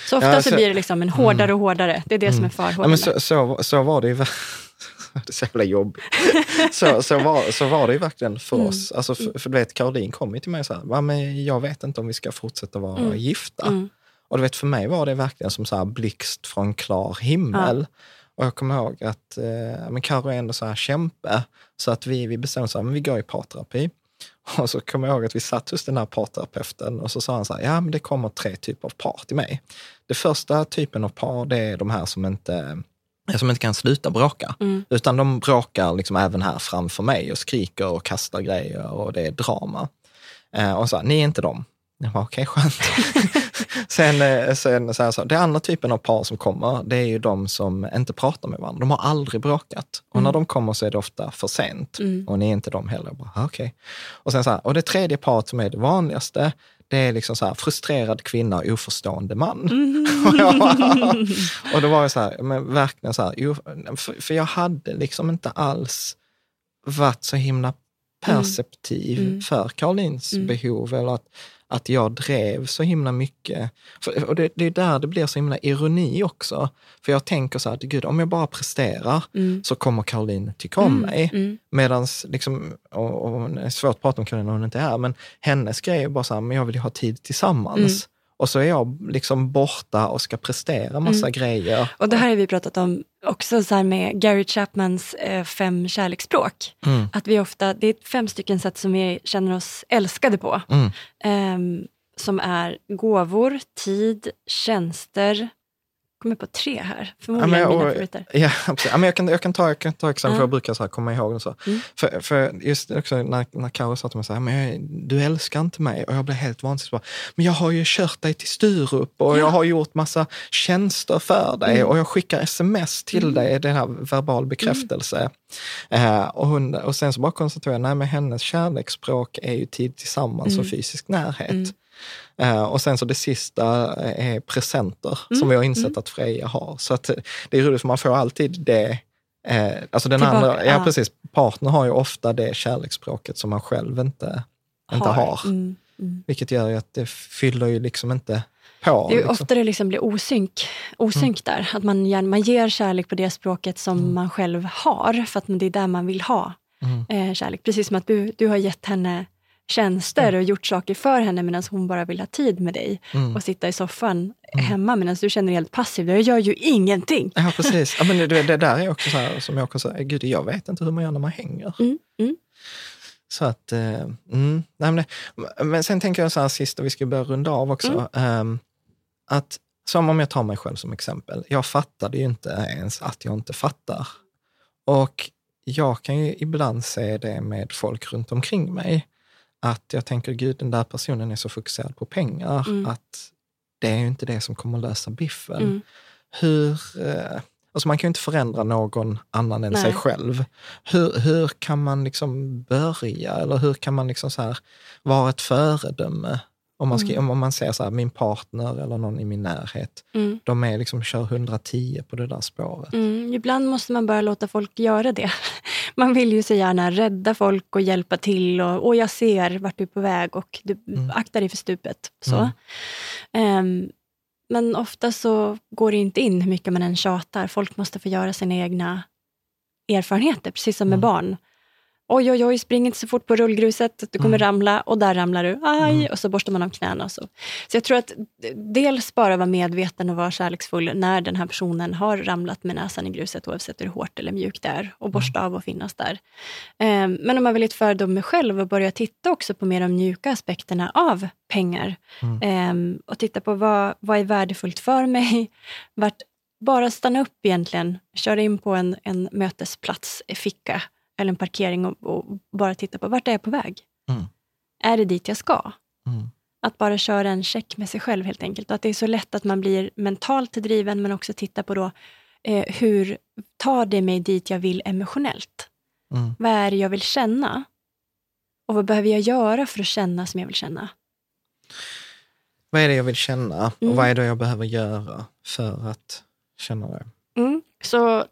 Så ofta Ja, så så- blir det liksom en hårdare och hårdare. Det är det som är Mm. farhågorna. Ja, så, så, så var det ju. Det är så jävla jobbigt. Så, så, var, så var det ju verkligen för Mm. oss. Alltså, för, för du vet, Caroline kom ju till mig så här, "Va, men jag vet inte om vi ska fortsätta vara Mm. gifta. Mm. Och du vet, för mig var det verkligen som så här blixt från klar himmel. Och jag kommer ihåg att eh, men Karo är ändå så här kämpe, så att vi, vi bestämde oss att vi går i parterapi. Och så kommer jag ihåg att vi satt hos den här parterapeuten och så sa han så här, ja men det kommer tre typer av par till mig. Det första typen av par, det är de här som inte som inte kan sluta bråka. Mm. Utan de bråkar liksom även här framför mig och skriker och kastar grejer och det är drama. Eh, och så, ni är inte dem. Jag bara, okej, okay, skönt. sen, eh, sen så här, så, det andra typen av par som kommer, det är ju de som inte pratar med varandra. De har aldrig bråkat. Och mm. när de kommer så är det ofta för sent. Mm. Och ni är inte de heller. Bara, okay. och, sen så här, och det tredje paret som är det vanligaste, det är liksom så här, frustrerad kvinna och oförstående man. Mm. och då var jag så här, men verkligen så här, för, för jag hade liksom inte alls varit så himla perceptiv mm. för Karolins mm. behov. Eller att, att jag drev så himla mycket. För, och det, det, är där det blir så himla ironi också. För jag tänker så här, gud, om jag bara presterar mm. så kommer Caroline tycka om mm. mig. Mm. Medan, liksom, och, och, det är svårt att prata om Caroline när hon inte är här, men hennes grej är bara så här, men jag vill ju ha tid tillsammans. Och så är jag liksom borta och ska prestera massa mm. grejer. Och det här har vi pratat om också så med Gary Chapmans eh, fem kärleksspråk. Mm. Att vi ofta, det är fem stycken sätt som vi känner oss älskade på. Mm. Eh, som är gåvor, tid, tjänster, kommer på tre här. Förmodligen ja, men, mina favoriter. Ja, Ja, men jag, kan, jag, kan ta, jag kan ta exempel, för jag brukar så här komma ihåg det. Så. Mm. För, för just också när, när Karo sa till mig så här, men jag, du älskar inte mig och jag blev helt vansinnigt. Men jag har ju kört dig till Sturup och ja. jag har gjort massa tjänster för dig mm. och jag skickar sms till mm. dig, den här verbal bekräftelse. Uh, och, hon, och sen så bara konstaterar jag, nej men hennes kärleksspråk är ju tid tillsammans och mm. fysisk närhet. Mm. Uh, och sen så det sista är presenter mm. som vi har insett mm. att Freja har. Så att det är roligt för man får alltid det uh, alltså den Tillbaka, andra, ja, precis, partner har ju ofta det kärleksspråket som man själv inte har. Inte har. Mm, mm. Vilket gör ju att det fyller ju liksom inte på. Det är liksom. ofta det liksom blir osynk, osynk mm. där. Att man, man ger kärlek på det språket som mm. man själv har, för att det är där man vill ha eh, kärlek. Precis som att du, du har gett henne tjänster mm. och gjort saker för henne medan hon bara vill ha tid med dig mm. och sitta i soffan mm. hemma medan du känner dig helt passiv. Jag gör ju ingenting. Ja, precis. Ja, men det, det där är också så här, som jag också säger, gud, jag vet inte hur man gör när man hänger. Mm. Mm. Så att, eh, mm, nej, men, men sen tänker jag så här sist, och vi ska börja runda av också, eh, att som om jag tar mig själv som exempel, jag fattade ju inte ens att jag inte fattar. Och jag kan ju ibland se det med folk runt omkring mig att jag tänker, gud, den där personen är så fokuserad på pengar mm. att det är ju inte det som kommer lösa biffen. Mm. Hur, eh, alltså man kan ju inte förändra någon annan än Nej. sig själv. Hur, hur kan man liksom börja, eller hur kan man liksom så här vara ett föredöme om man, ska, mm. om man ser så här, min partner eller någon i min närhet, mm. de är liksom, kör 110 på det där spåret. Mm. Ibland måste man bara låta folk göra det. Man vill ju så gärna rädda folk och hjälpa till och, och jag ser vart du är på väg och du mm. aktar dig för stupet. Så. Um, men ofta så går det inte in hur mycket man än tjatar. Folk måste få göra sina egna erfarenheter, precis som med mm. barn oj, oj, oj, spring inte så fort på rullgruset, du kommer mm. ramla och där ramlar du, aj, mm. och så borstar man av knäna. Och så. så jag tror att dels bara vara medveten och vara kärleksfull när den här personen har ramlat med näsan i gruset, oavsett hur hårt eller mjukt det är, och borsta mm. av och finnas där. Um, men om man vill ett föredöme själv och börja titta också på mer de mjuka aspekterna av pengar um, och titta på vad, vad är värdefullt för mig, vart, bara stanna upp egentligen, köra in på en, en mötesplats, ficka, eller en parkering och, och, bara titta på vart är jag på väg? Mm. Är det dit jag ska? Mm. Att bara köra en check med sig själv helt enkelt. Och att det är så lätt att man blir mentalt driven men också titta på då eh, hur tar det mig dit jag vill emotionellt? Mm. Vad är det jag vill känna? Och vad behöver jag göra för att känna som jag vill känna? Vad är det jag vill känna och vad mm. är det jag behöver göra för att känna det? Mm. Så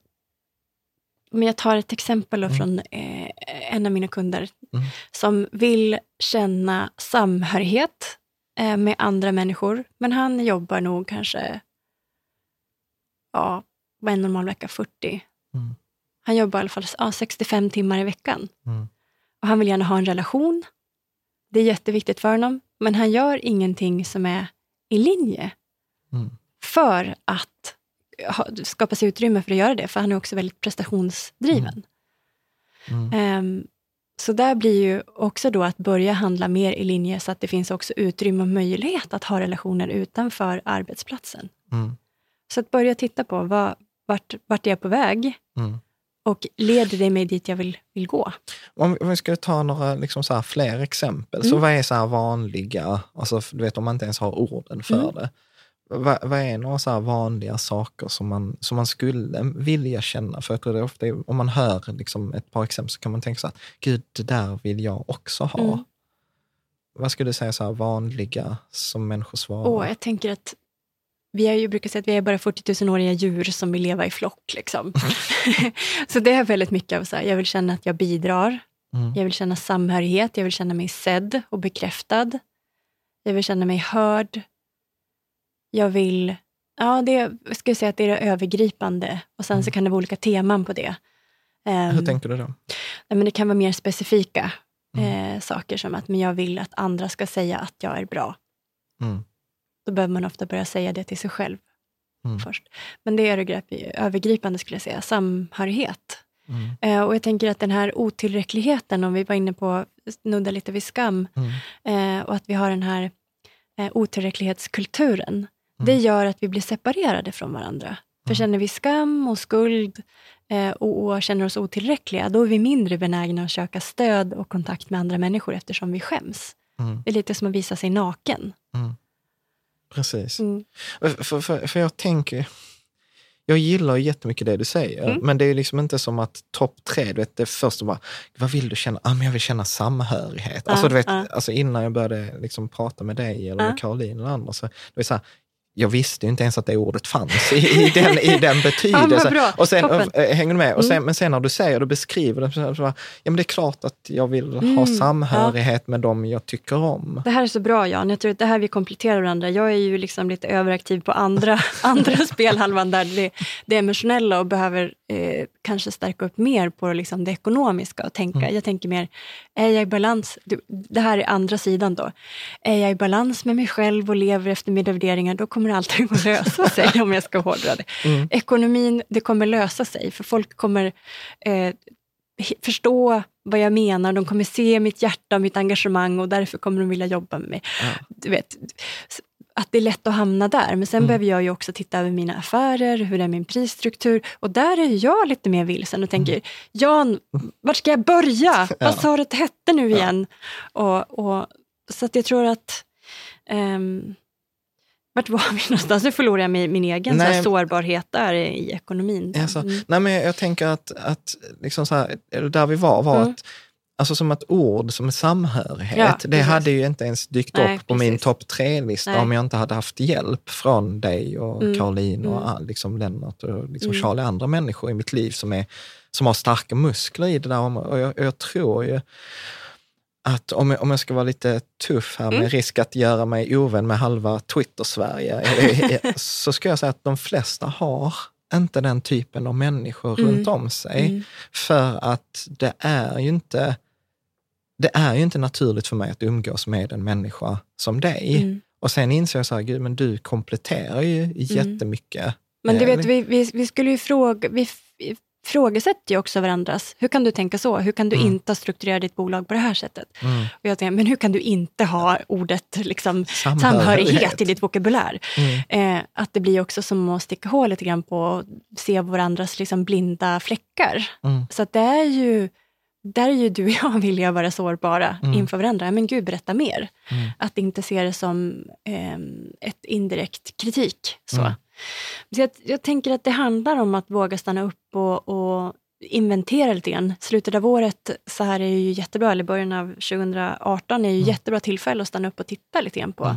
om jag tar ett exempel mm. från eh, en av mina kunder mm. som vill känna samhörighet eh, med andra människor. Men han jobbar nog kanske, ja, vad är en normal vecka? 40. Mm. Han jobbar i alla fall ja, 65 timmar i veckan. Mm. Och Han vill gärna ha en relation. Det är jätteviktigt för honom. Men han gör ingenting som är i linje. Mm. För att skapa sig utrymme för att göra det, för han är också väldigt prestationsdriven. Mm. Ehm, så där blir ju också då att börja handla mer i linje så att det finns också utrymme och möjlighet att ha relationer utanför arbetsplatsen. Mm. Så att börja titta på vad, vart, vart är jag på väg Mm. och leder det mig dit jag vill, vill gå? Om, om vi ska ta några liksom så fler exempel, så Mm. vad är så vanliga, alltså, du vet om man inte ens har orden för Mm. det. Vad, vad är några så här vanliga saker som man, som man skulle vilja känna? För jag tror det är ofta, om man hör liksom ett par exempel så kan man tänka så att gud, det där vill jag också ha. Mm. Vad skulle du säga så här vanliga som människor svarar? Och jag tänker att vi har ju brukat säga att vi är bara 40 000-åriga djur som vill leva i flock. Liksom. så det är väldigt mycket av så här, jag vill känna att jag bidrar. Mm. Jag vill känna samhörighet, jag vill känna mig sedd och bekräftad. Jag vill känna mig hörd. Jag vill... Ja, det, jag skulle säga att det är det övergripande. Och sen så kan det vara olika teman på det. Ehm, Hur tänker du då? nej, men det kan vara mer specifika Mm. eh, saker som att men jag vill att andra ska säga att jag är bra. Mm. Då behöver man ofta börja säga det till sig själv Mm. först. Men det är övergrip- övergripande skulle jag säga, samhörighet. Mm. Eh, och jag tänker att den här otillräckligheten, om vi var inne på, snudda lite vid skam, Mm. eh, och att vi har den här eh, otillräcklighetskulturen, Mm. Det gör att vi blir separerade från varandra. För känner vi skam och skuld eh, och, och känner oss otillräckliga, då är vi mindre benägna att söka stöd och kontakt med andra människor eftersom vi skäms. Mm. Det är lite som att visa sig naken. Precis. Mm. För, för, för jag tänker, jag gillar jättemycket det du säger, Mm. men det är liksom inte som att topp tre, du vet, det första bara, vad vill du känna? Ah, men jag vill känna samhörighet. Ja, alltså, du vet, ja. alltså innan jag började liksom prata med dig eller Ja. med Caroline eller andra, så det var så här, jag visste inte ens att det ordet fanns i, i, den, i den betydelsen. bra. och sen, Toppen. äh, hänger du med? Och sen, Mm. Men sen när du säger och beskriver det, så, så, bara, ja men det är klart att jag vill ha Mm, samhörighet med dem jag tycker om. Det här är så bra Jan, jag tror att det här vi kompletterar varandra. Jag är ju liksom lite överaktiv på andra, andra spelhalvan där det, det emotionella och behöver eh, kanske stärka upp mer på liksom det ekonomiska och tänka. Mm. Jag tänker mer, är jag i balans? Det här är andra sidan då. Är jag i balans med mig själv och lever efter mina värderingar, då kommer allting att lösa sig om jag ska hårdra det. Mm. Ekonomin, det kommer lösa sig för folk kommer eh, förstå vad jag menar, de kommer se mitt hjärta och mitt engagemang och därför kommer de vilja jobba med mig. Du vet, att det är lätt att hamna där. Men sen Mm. behöver jag ju också titta över mina affärer, hur är min prisstruktur? Och där är jag lite mer vilsen och tänker, Jan, vart ska jag börja? Mm. Ja. Vad sa du att det hette nu igen? Och, och, så att jag tror att ehm, vart var vi någonstans? Nu förlorar jag min, min egen så Nej. här, sårbarhet där i ekonomin. Alltså, Mm. Nej, men jag, jag tänker att, att liksom så här, där vi var, var Mm. att Alltså som ett ord som samhörighet, Ja, det hade ju inte ens dykt Nej, upp på min precis. topp tre-lista om jag inte hade haft hjälp från dig och Mm, Caroline och mm. liksom Lennart och liksom Mm. Charlie, andra människor i mitt liv som, är, som har starka muskler i det där området. Och jag, jag tror ju att om jag, om jag ska vara lite tuff här med Mm. risk att göra mig ovän med halva Twitter-Sverige, eller- så ska jag säga att de flesta har inte den typen av människor Mm. runt om sig. Mm. För att det är ju inte det är ju inte naturligt för mig att umgås med en människa som dig. Mm. Och sen inser jag så här, gud, men du kompletterar ju jättemycket. Men du Eh, vet, vi, vi, vi skulle ju fråga, vi ifrågasätter ju också varandras. Hur kan du tänka så? Hur kan du Mm. inte strukturera ditt bolag på det här sättet? Mm. Och jag tänker, men hur kan du inte ha ordet liksom, Samhörighet. samhörighet i ditt vokabulär? Mm. Eh, att det blir också som att sticka hål lite grann på och se varandras liksom, blinda fläckar. Mm. Så att det är ju, där är ju du och jag villiga vara sårbara Mm. inför varandra. Men gud, berätta mer. Mm. Att inte se det som ehm, ett indirekt kritik. Så. Mm. Så jag, jag tänker att det handlar om att våga stanna upp och, och inventera lite grann. Slutet av året så här är ju jättebra, eller början av 2018 är ju Mm. jättebra tillfälle att stanna upp och titta lite grann på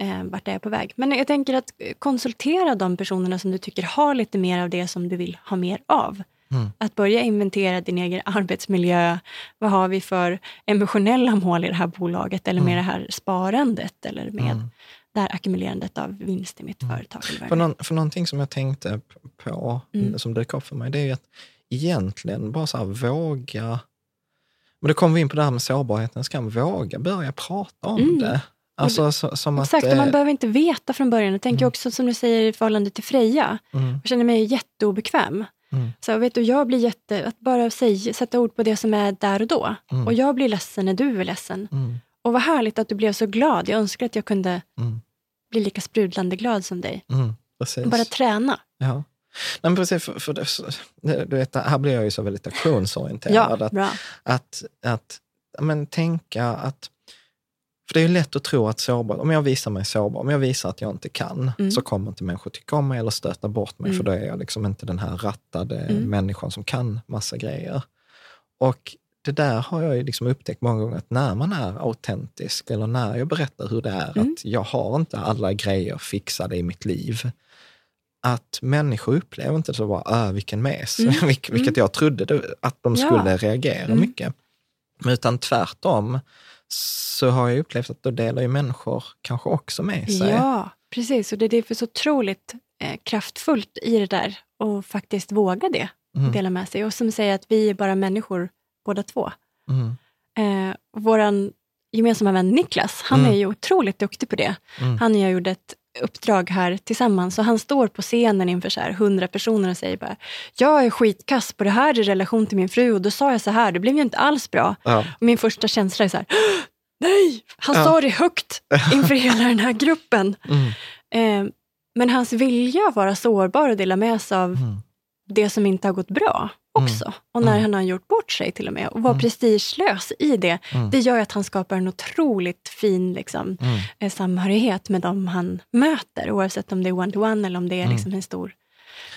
Mm. eh, vart det är på väg. Men jag tänker att eh, konsultera de personerna som du tycker har lite mer av det som du vill ha mer av. Mm. Att börja inventera din egen arbetsmiljö. Vad har vi för emotionella mål i det här bolaget eller med Mm. det här sparandet eller med Mm. det här ackumulerandet av vinst i mitt företag. Vad det För, någon, för någonting som jag tänkte på, Mm. som dök upp för mig, det är att egentligen bara så här våga, men då kommer vi in på det här med sårbarheten, ska man våga börja prata om Mm. det. Alltså, så, Exakt, att, och man eh, behöver inte veta från början. Jag tänker Mm. också som du säger i förhållande till Freja. mm, Jag känner mig jätteobekväm. Mm. Så vet du, jag blir jätte... Att bara säga, sätta ord på det som är där och då. Mm. Och jag blir ledsen när du är ledsen. mm, Och vad härligt att du blev så glad. Jag önskar att jag kunde mm, bli lika sprudlande glad som dig. mm. Bara träna. Ja. Nej, men precis, för, för det, du vet, här blir jag ju så väldigt aktionsorienterad. Ja, att, att, att men, tänka att... För det är ju lätt att tro att sårbar, om jag visar mig sårbar, om jag visar att jag inte kan, Mm. så kommer inte människor tycka om mig eller stöta bort mig, Mm. för då är jag liksom inte den här rattade Mm. människan som kan massa grejer. Och det där har jag ju liksom upptäckt många gånger, att när man är autentisk, eller när jag berättar hur det är, Mm. att jag har inte alla grejer fixade i mitt liv, att människor upplever inte så bara, äh, vilken mes, Mm. Vilk- vilket jag trodde det, att de Ja. skulle reagera Mm. mycket. Men utan tvärtom så har jag upplevt att då delar ju människor kanske också med sig. Ja, precis. Och det är därför så otroligt eh, kraftfullt i det där. Och faktiskt våga det, Mm. dela med sig. Och som säger att vi är bara människor båda två. Mm. Eh, våran gemensamma vän Niklas, han Mm. är ju otroligt duktig på det. Mm. Han och jag gjorde ett uppdrag här tillsammans och han står på scenen inför så här 100 personer och säger bara Jag är skitkass på det här i relation till min fru och då sa jag så här, det blev ju inte alls bra. Ja. Och min första känsla är så här Nej! Han Ja. sa det högt inför hela den här gruppen. Mm. Eh, men hans vilja att vara sårbar och dela med sig av Mm. Det som inte har gått bra också. Och när Mm. han har gjort bort sig till och med och vara Mm. prestigelös i det. Mm. Det gör att han skapar en otroligt fin liksom, Mm. eh, samhörighet med de han möter. Oavsett om det är one-to-one eller om det är Mm. liksom en stor...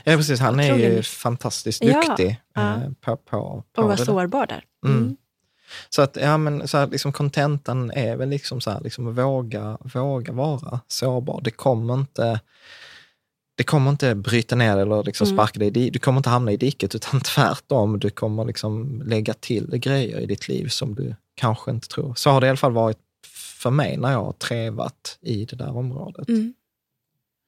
Ja, precis. Han är ju fantastiskt duktig ja. eh, på, på, på Och där. sårbar där. Mm. Mm. Så att, ja men så här, liksom kontentan är väl liksom så här, liksom våga, våga vara sårbar. Det kommer inte, det kommer inte bryta ner eller liksom Mm. sparka dig i di- Du kommer inte hamna i diket, utan tvärtom. Du kommer liksom lägga till grejer i ditt liv som du kanske inte tror. Så har det i alla fall varit för mig när jag har trevat i det där området. Mm.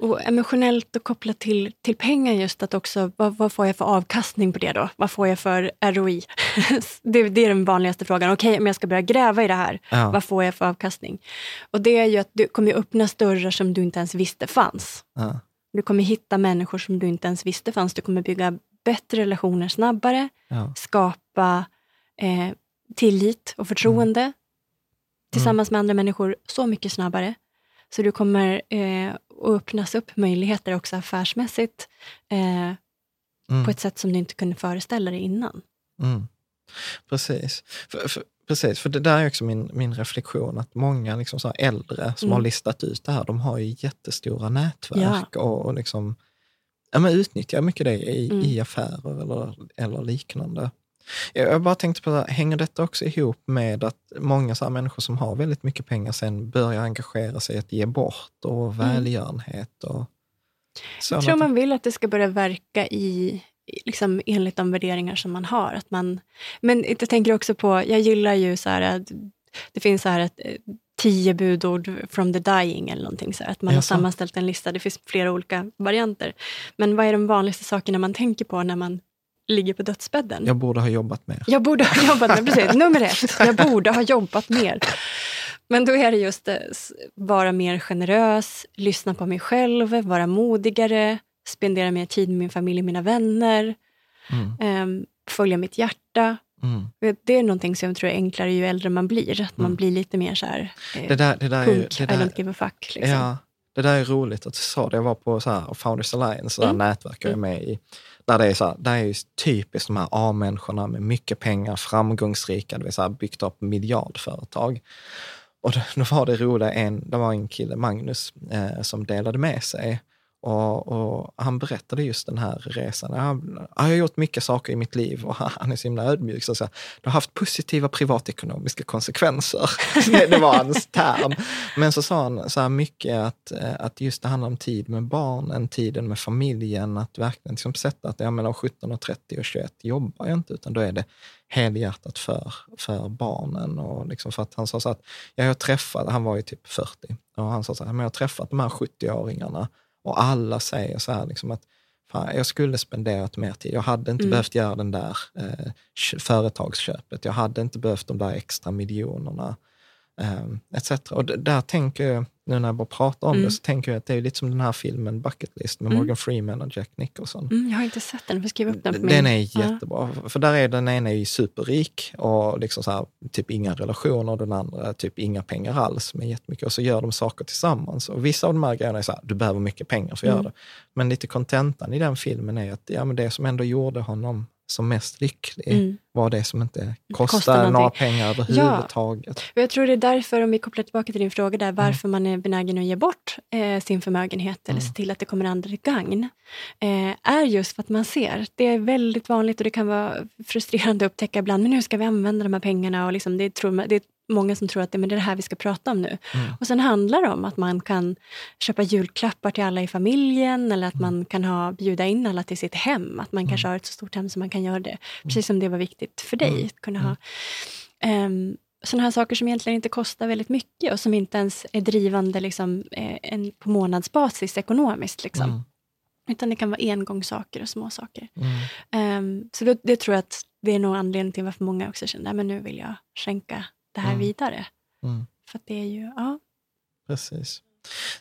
Och emotionellt och kopplat till, till pengar just att också, vad, vad får jag för avkastning på det då? Vad får jag för ROI? det, det är den vanligaste frågan. Okej, om jag ska börja gräva i det här, Ja, vad får jag för avkastning? Och det är ju att du kommer öppna dörrar som du inte ens visste fanns. ja, Du kommer hitta människor som du inte ens visste fanns. Du kommer bygga bättre relationer snabbare, ja, skapa eh, tillit och förtroende Mm. tillsammans med andra människor så mycket snabbare. Så du kommer eh, att öppnas upp möjligheter också affärsmässigt eh, mm. på ett sätt som du inte kunde föreställa dig innan. Mm. Precis. För, för, precis, för det där är också min, min reflektion, att många liksom så äldre som Mm. har listat ut det här, de har ju jättestora nätverk och, och liksom, ja, men utnyttjar mycket det i, Mm. i affärer eller, eller liknande. Jag bara tänkte på, hänger detta också ihop med att många så människor som har väldigt mycket pengar sen börjar engagera sig i att ge bort och välgörenhet? Och Jag tror man vill att det ska börja verka i- liksom, enligt de värderingar som man har. Att man, men jag tänker också på, jag gillar ju så här, att det finns så här ett, eh, tio budord from the dying eller någonting. Så här, att man har sammanställt en lista. Det finns flera olika varianter. Men vad är de vanligaste sakerna man tänker på när man ligger på dödsbädden? Jag borde ha jobbat mer. Jag borde ha jobbat med, precis, nummer ett, jag borde ha jobbat mer. Men då är det just s- vara mer generös, lyssna på mig själv, vara modigare, spendera mer tid med min familj och mina vänner, Mm, ehm, följa mitt hjärta. mm. Det är någonting som jag tror är enklare ju äldre man blir, att man Mm. blir lite mer så här, eh, Det där, det där är ju... punk, Det I där, don't give a fuck. Liksom. Ja, det där är roligt att du sa det. Jag var på så här Founders Alliance, Mm. nätverk jag är med i. Där det är, så här, där är ju typiskt de här A-människorna med mycket pengar, framgångsrika, det vill säga byggt upp miljardföretag. Och då, då var det roliga, en, det var en kille, Magnus, eh, som delade med sig. Och, och han berättade just den här resan. Jag, jag har gjort mycket saker i mitt liv och han är så himla ödmjuk. Så så det har haft positiva privatekonomiska konsekvenser. det, var hans term. Men så sa han så här mycket att, eh, att just det handlar om tid med barnen, tiden med familjen, att verkligen liksom sätta att ja, mellan 17 och 30 och 21 jobbar jag inte, utan då är det helhjärtat för, för barnen. Och liksom för att han sa så att, ja, jag träffade, han var ju typ 40, och han sa så här, men jag har träffat de här 70-åringarna och alla säger så här liksom att fan, jag skulle spenderat mer tid. Jag hade inte Mm. behövt göra den där eh, kö- företagsköpet. Jag hade inte behövt de där extra miljonerna. Um, etc. Och där tänker jag, nu när jag bara pratar om Mm. det, så tänker jag att det är lite som den här filmen Bucket List med Mm. Morgan Freeman och Jack Nicholson. Mm, jag har inte sett den, får skriva upp den på min... Den är Ja. jättebra. För där är den ena är superrik och liksom så här, typ inga relationer och den andra typ inga pengar alls, men jättemycket. Och så gör de saker tillsammans. Och vissa av de här grejerna är så här, du behöver mycket pengar för att Mm. göra det. Men lite kontentan i den filmen är att ja, men det som ändå gjorde honom som mest lycklig Mm. var det som inte Kostar kostade några pengar överhuvudtaget. Och jag tror det är därför, om vi kopplar tillbaka till din fråga Mm. där, varför man är benägen att ge bort eh, sin förmögenhet eller Mm. se till att det kommer andra till gagn, eh, är just för att man ser. Det är väldigt vanligt och det kan vara frustrerande att upptäcka ibland, men hur ska vi använda de här pengarna? Och liksom, det, man, det är många som tror att det, men det är det här vi ska prata om nu. Mm. Och sen handlar det om att man kan köpa julklappar till alla i familjen eller att Mm. man kan ha, bjuda in alla till sitt hem. Att man kanske har ett så stort hem som man kan göra det. Precis som det var viktigt för dig. Mm. Att kunna ha um, sådana här saker som egentligen inte kostar väldigt mycket och som inte ens är drivande liksom, eh, en, på månadsbasis ekonomiskt. Liksom. Mm. Utan det kan vara engångssaker och små saker. Mm. Ehm, så det, det tror jag att det är nog anledningen till varför många också känner att nu vill jag skänka det här Mm. vidare. Mm. För det är ju, ja. Precis.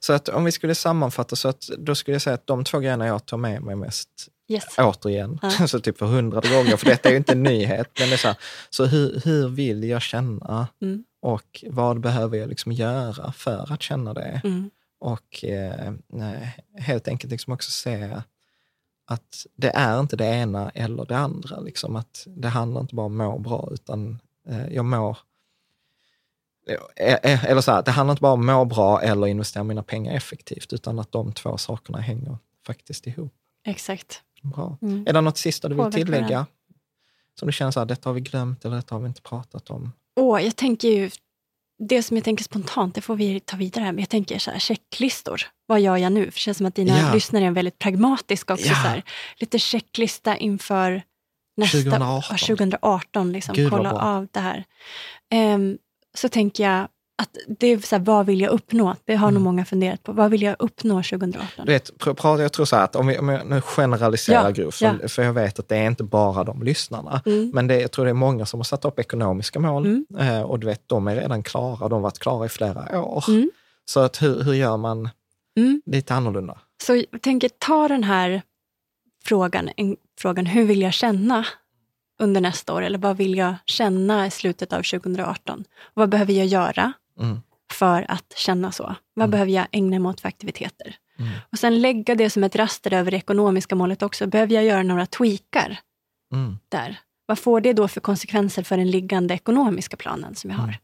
Så att om vi skulle sammanfatta så att då skulle jag säga att de två grejerna jag tar med mig mest Yes. återigen, Ja. så typ för hundrade gånger, för detta är ju inte en nyhet, men det är så här, så hur, hur vill jag känna Mm. och vad behöver jag liksom göra för att känna det? Mm. Och eh, nej, helt enkelt liksom också se att det är inte det ena eller det andra. Liksom att det handlar inte bara om att må bra, utan eh, jag mår... eh, eh, Eller så här, det handlar inte bara om att må bra eller investera mina pengar effektivt, utan att de två sakerna hänger faktiskt ihop. Exakt. Bra. Mm. Är det något sista du vill Påverkar tillägga? Som du känner så här, detta har vi glömt eller detta har vi inte pratat om? Åh, jag tänker ju, det som jag tänker spontant, det får vi ta vidare här, men jag tänker så här, checklistor. Vad gör jag nu? För det känns som att dina Ja. lyssnare är väldigt pragmatiska också. Ja. Så här, lite checklista inför nästa 2018. ja, 2018 liksom, Gud, kolla av det här. Ehm, så tänker jag att det är så här, vad vill jag uppnå? Det har nog Mm. många funderat på. Vad vill jag uppnå 2018? Du vet, jag tror så här att om, vi, om jag nu generaliserar Ja, grovt, för, ja. för jag vet att det är inte bara de lyssnarna, Mm. men det, jag tror det är många som har satt upp ekonomiska mål Mm. eh, och du vet, de är redan klara, de har varit klara i flera år. Mm. Så att hur, hur gör man Mm. lite annorlunda? Så jag tänker ta den här frågan, en, frågan, hur vill jag känna under nästa år? Eller vad vill jag känna i slutet av 2018? Vad behöver jag göra Mm. för att känna så? Vad Mm. behöver jag ägna mig åt för aktiviteter? Mm. Och sen lägga det som ett raster över det ekonomiska målet också. Behöver jag göra några tweakar Mm. där? Vad får det då för konsekvenser för den liggande ekonomiska planen som jag har? Mm.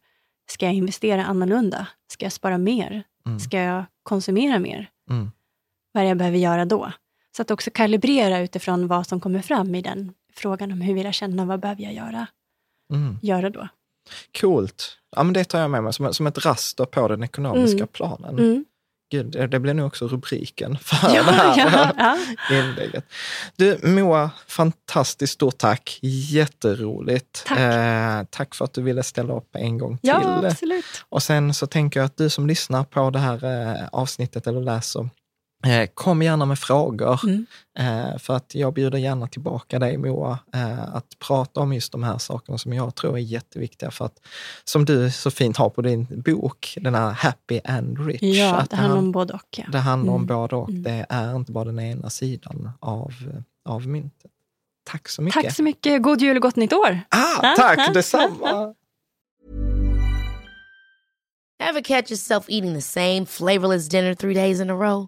Ska jag investera annorlunda? Ska jag spara mer? Mm. Ska jag konsumera mer? Mm. vad jag behöver göra då. Så att också kalibrera utifrån vad som kommer fram i den frågan om hur vill jag känna, vad behöver jag göra, Mm. göra då. Coolt. Ja, men det tar jag med mig som, som ett raster på den ekonomiska Mm. planen. Mm. Gud, det blir nog också rubriken för Ja, det här ja, ja. inlägget. Du, Moa, fantastiskt stort tack. Jätteroligt. Tack. Eh, tack för att du ville ställa upp en gång ja till. absolut. Och sen så tänker jag att du som lyssnar på det här eh, avsnittet eller läser, kom gärna med frågor. Mm. Eh, för att jag bjuder gärna tillbaka dig Moa, eh, att prata om just de här sakerna som jag tror är jätteviktiga. För att, som du så fint har på din bok, den här Happy and Rich. Ja, att det handlar han- om både och. Ja. det handlar om Mm. både och. Mm. Det är inte bara den ena sidan av, av myntet. Tack så mycket. Tack så mycket. God jul och gott nytt år. Ah, tack detsamma! Ever catch yourself eating the same flavorless dinner three days in a row?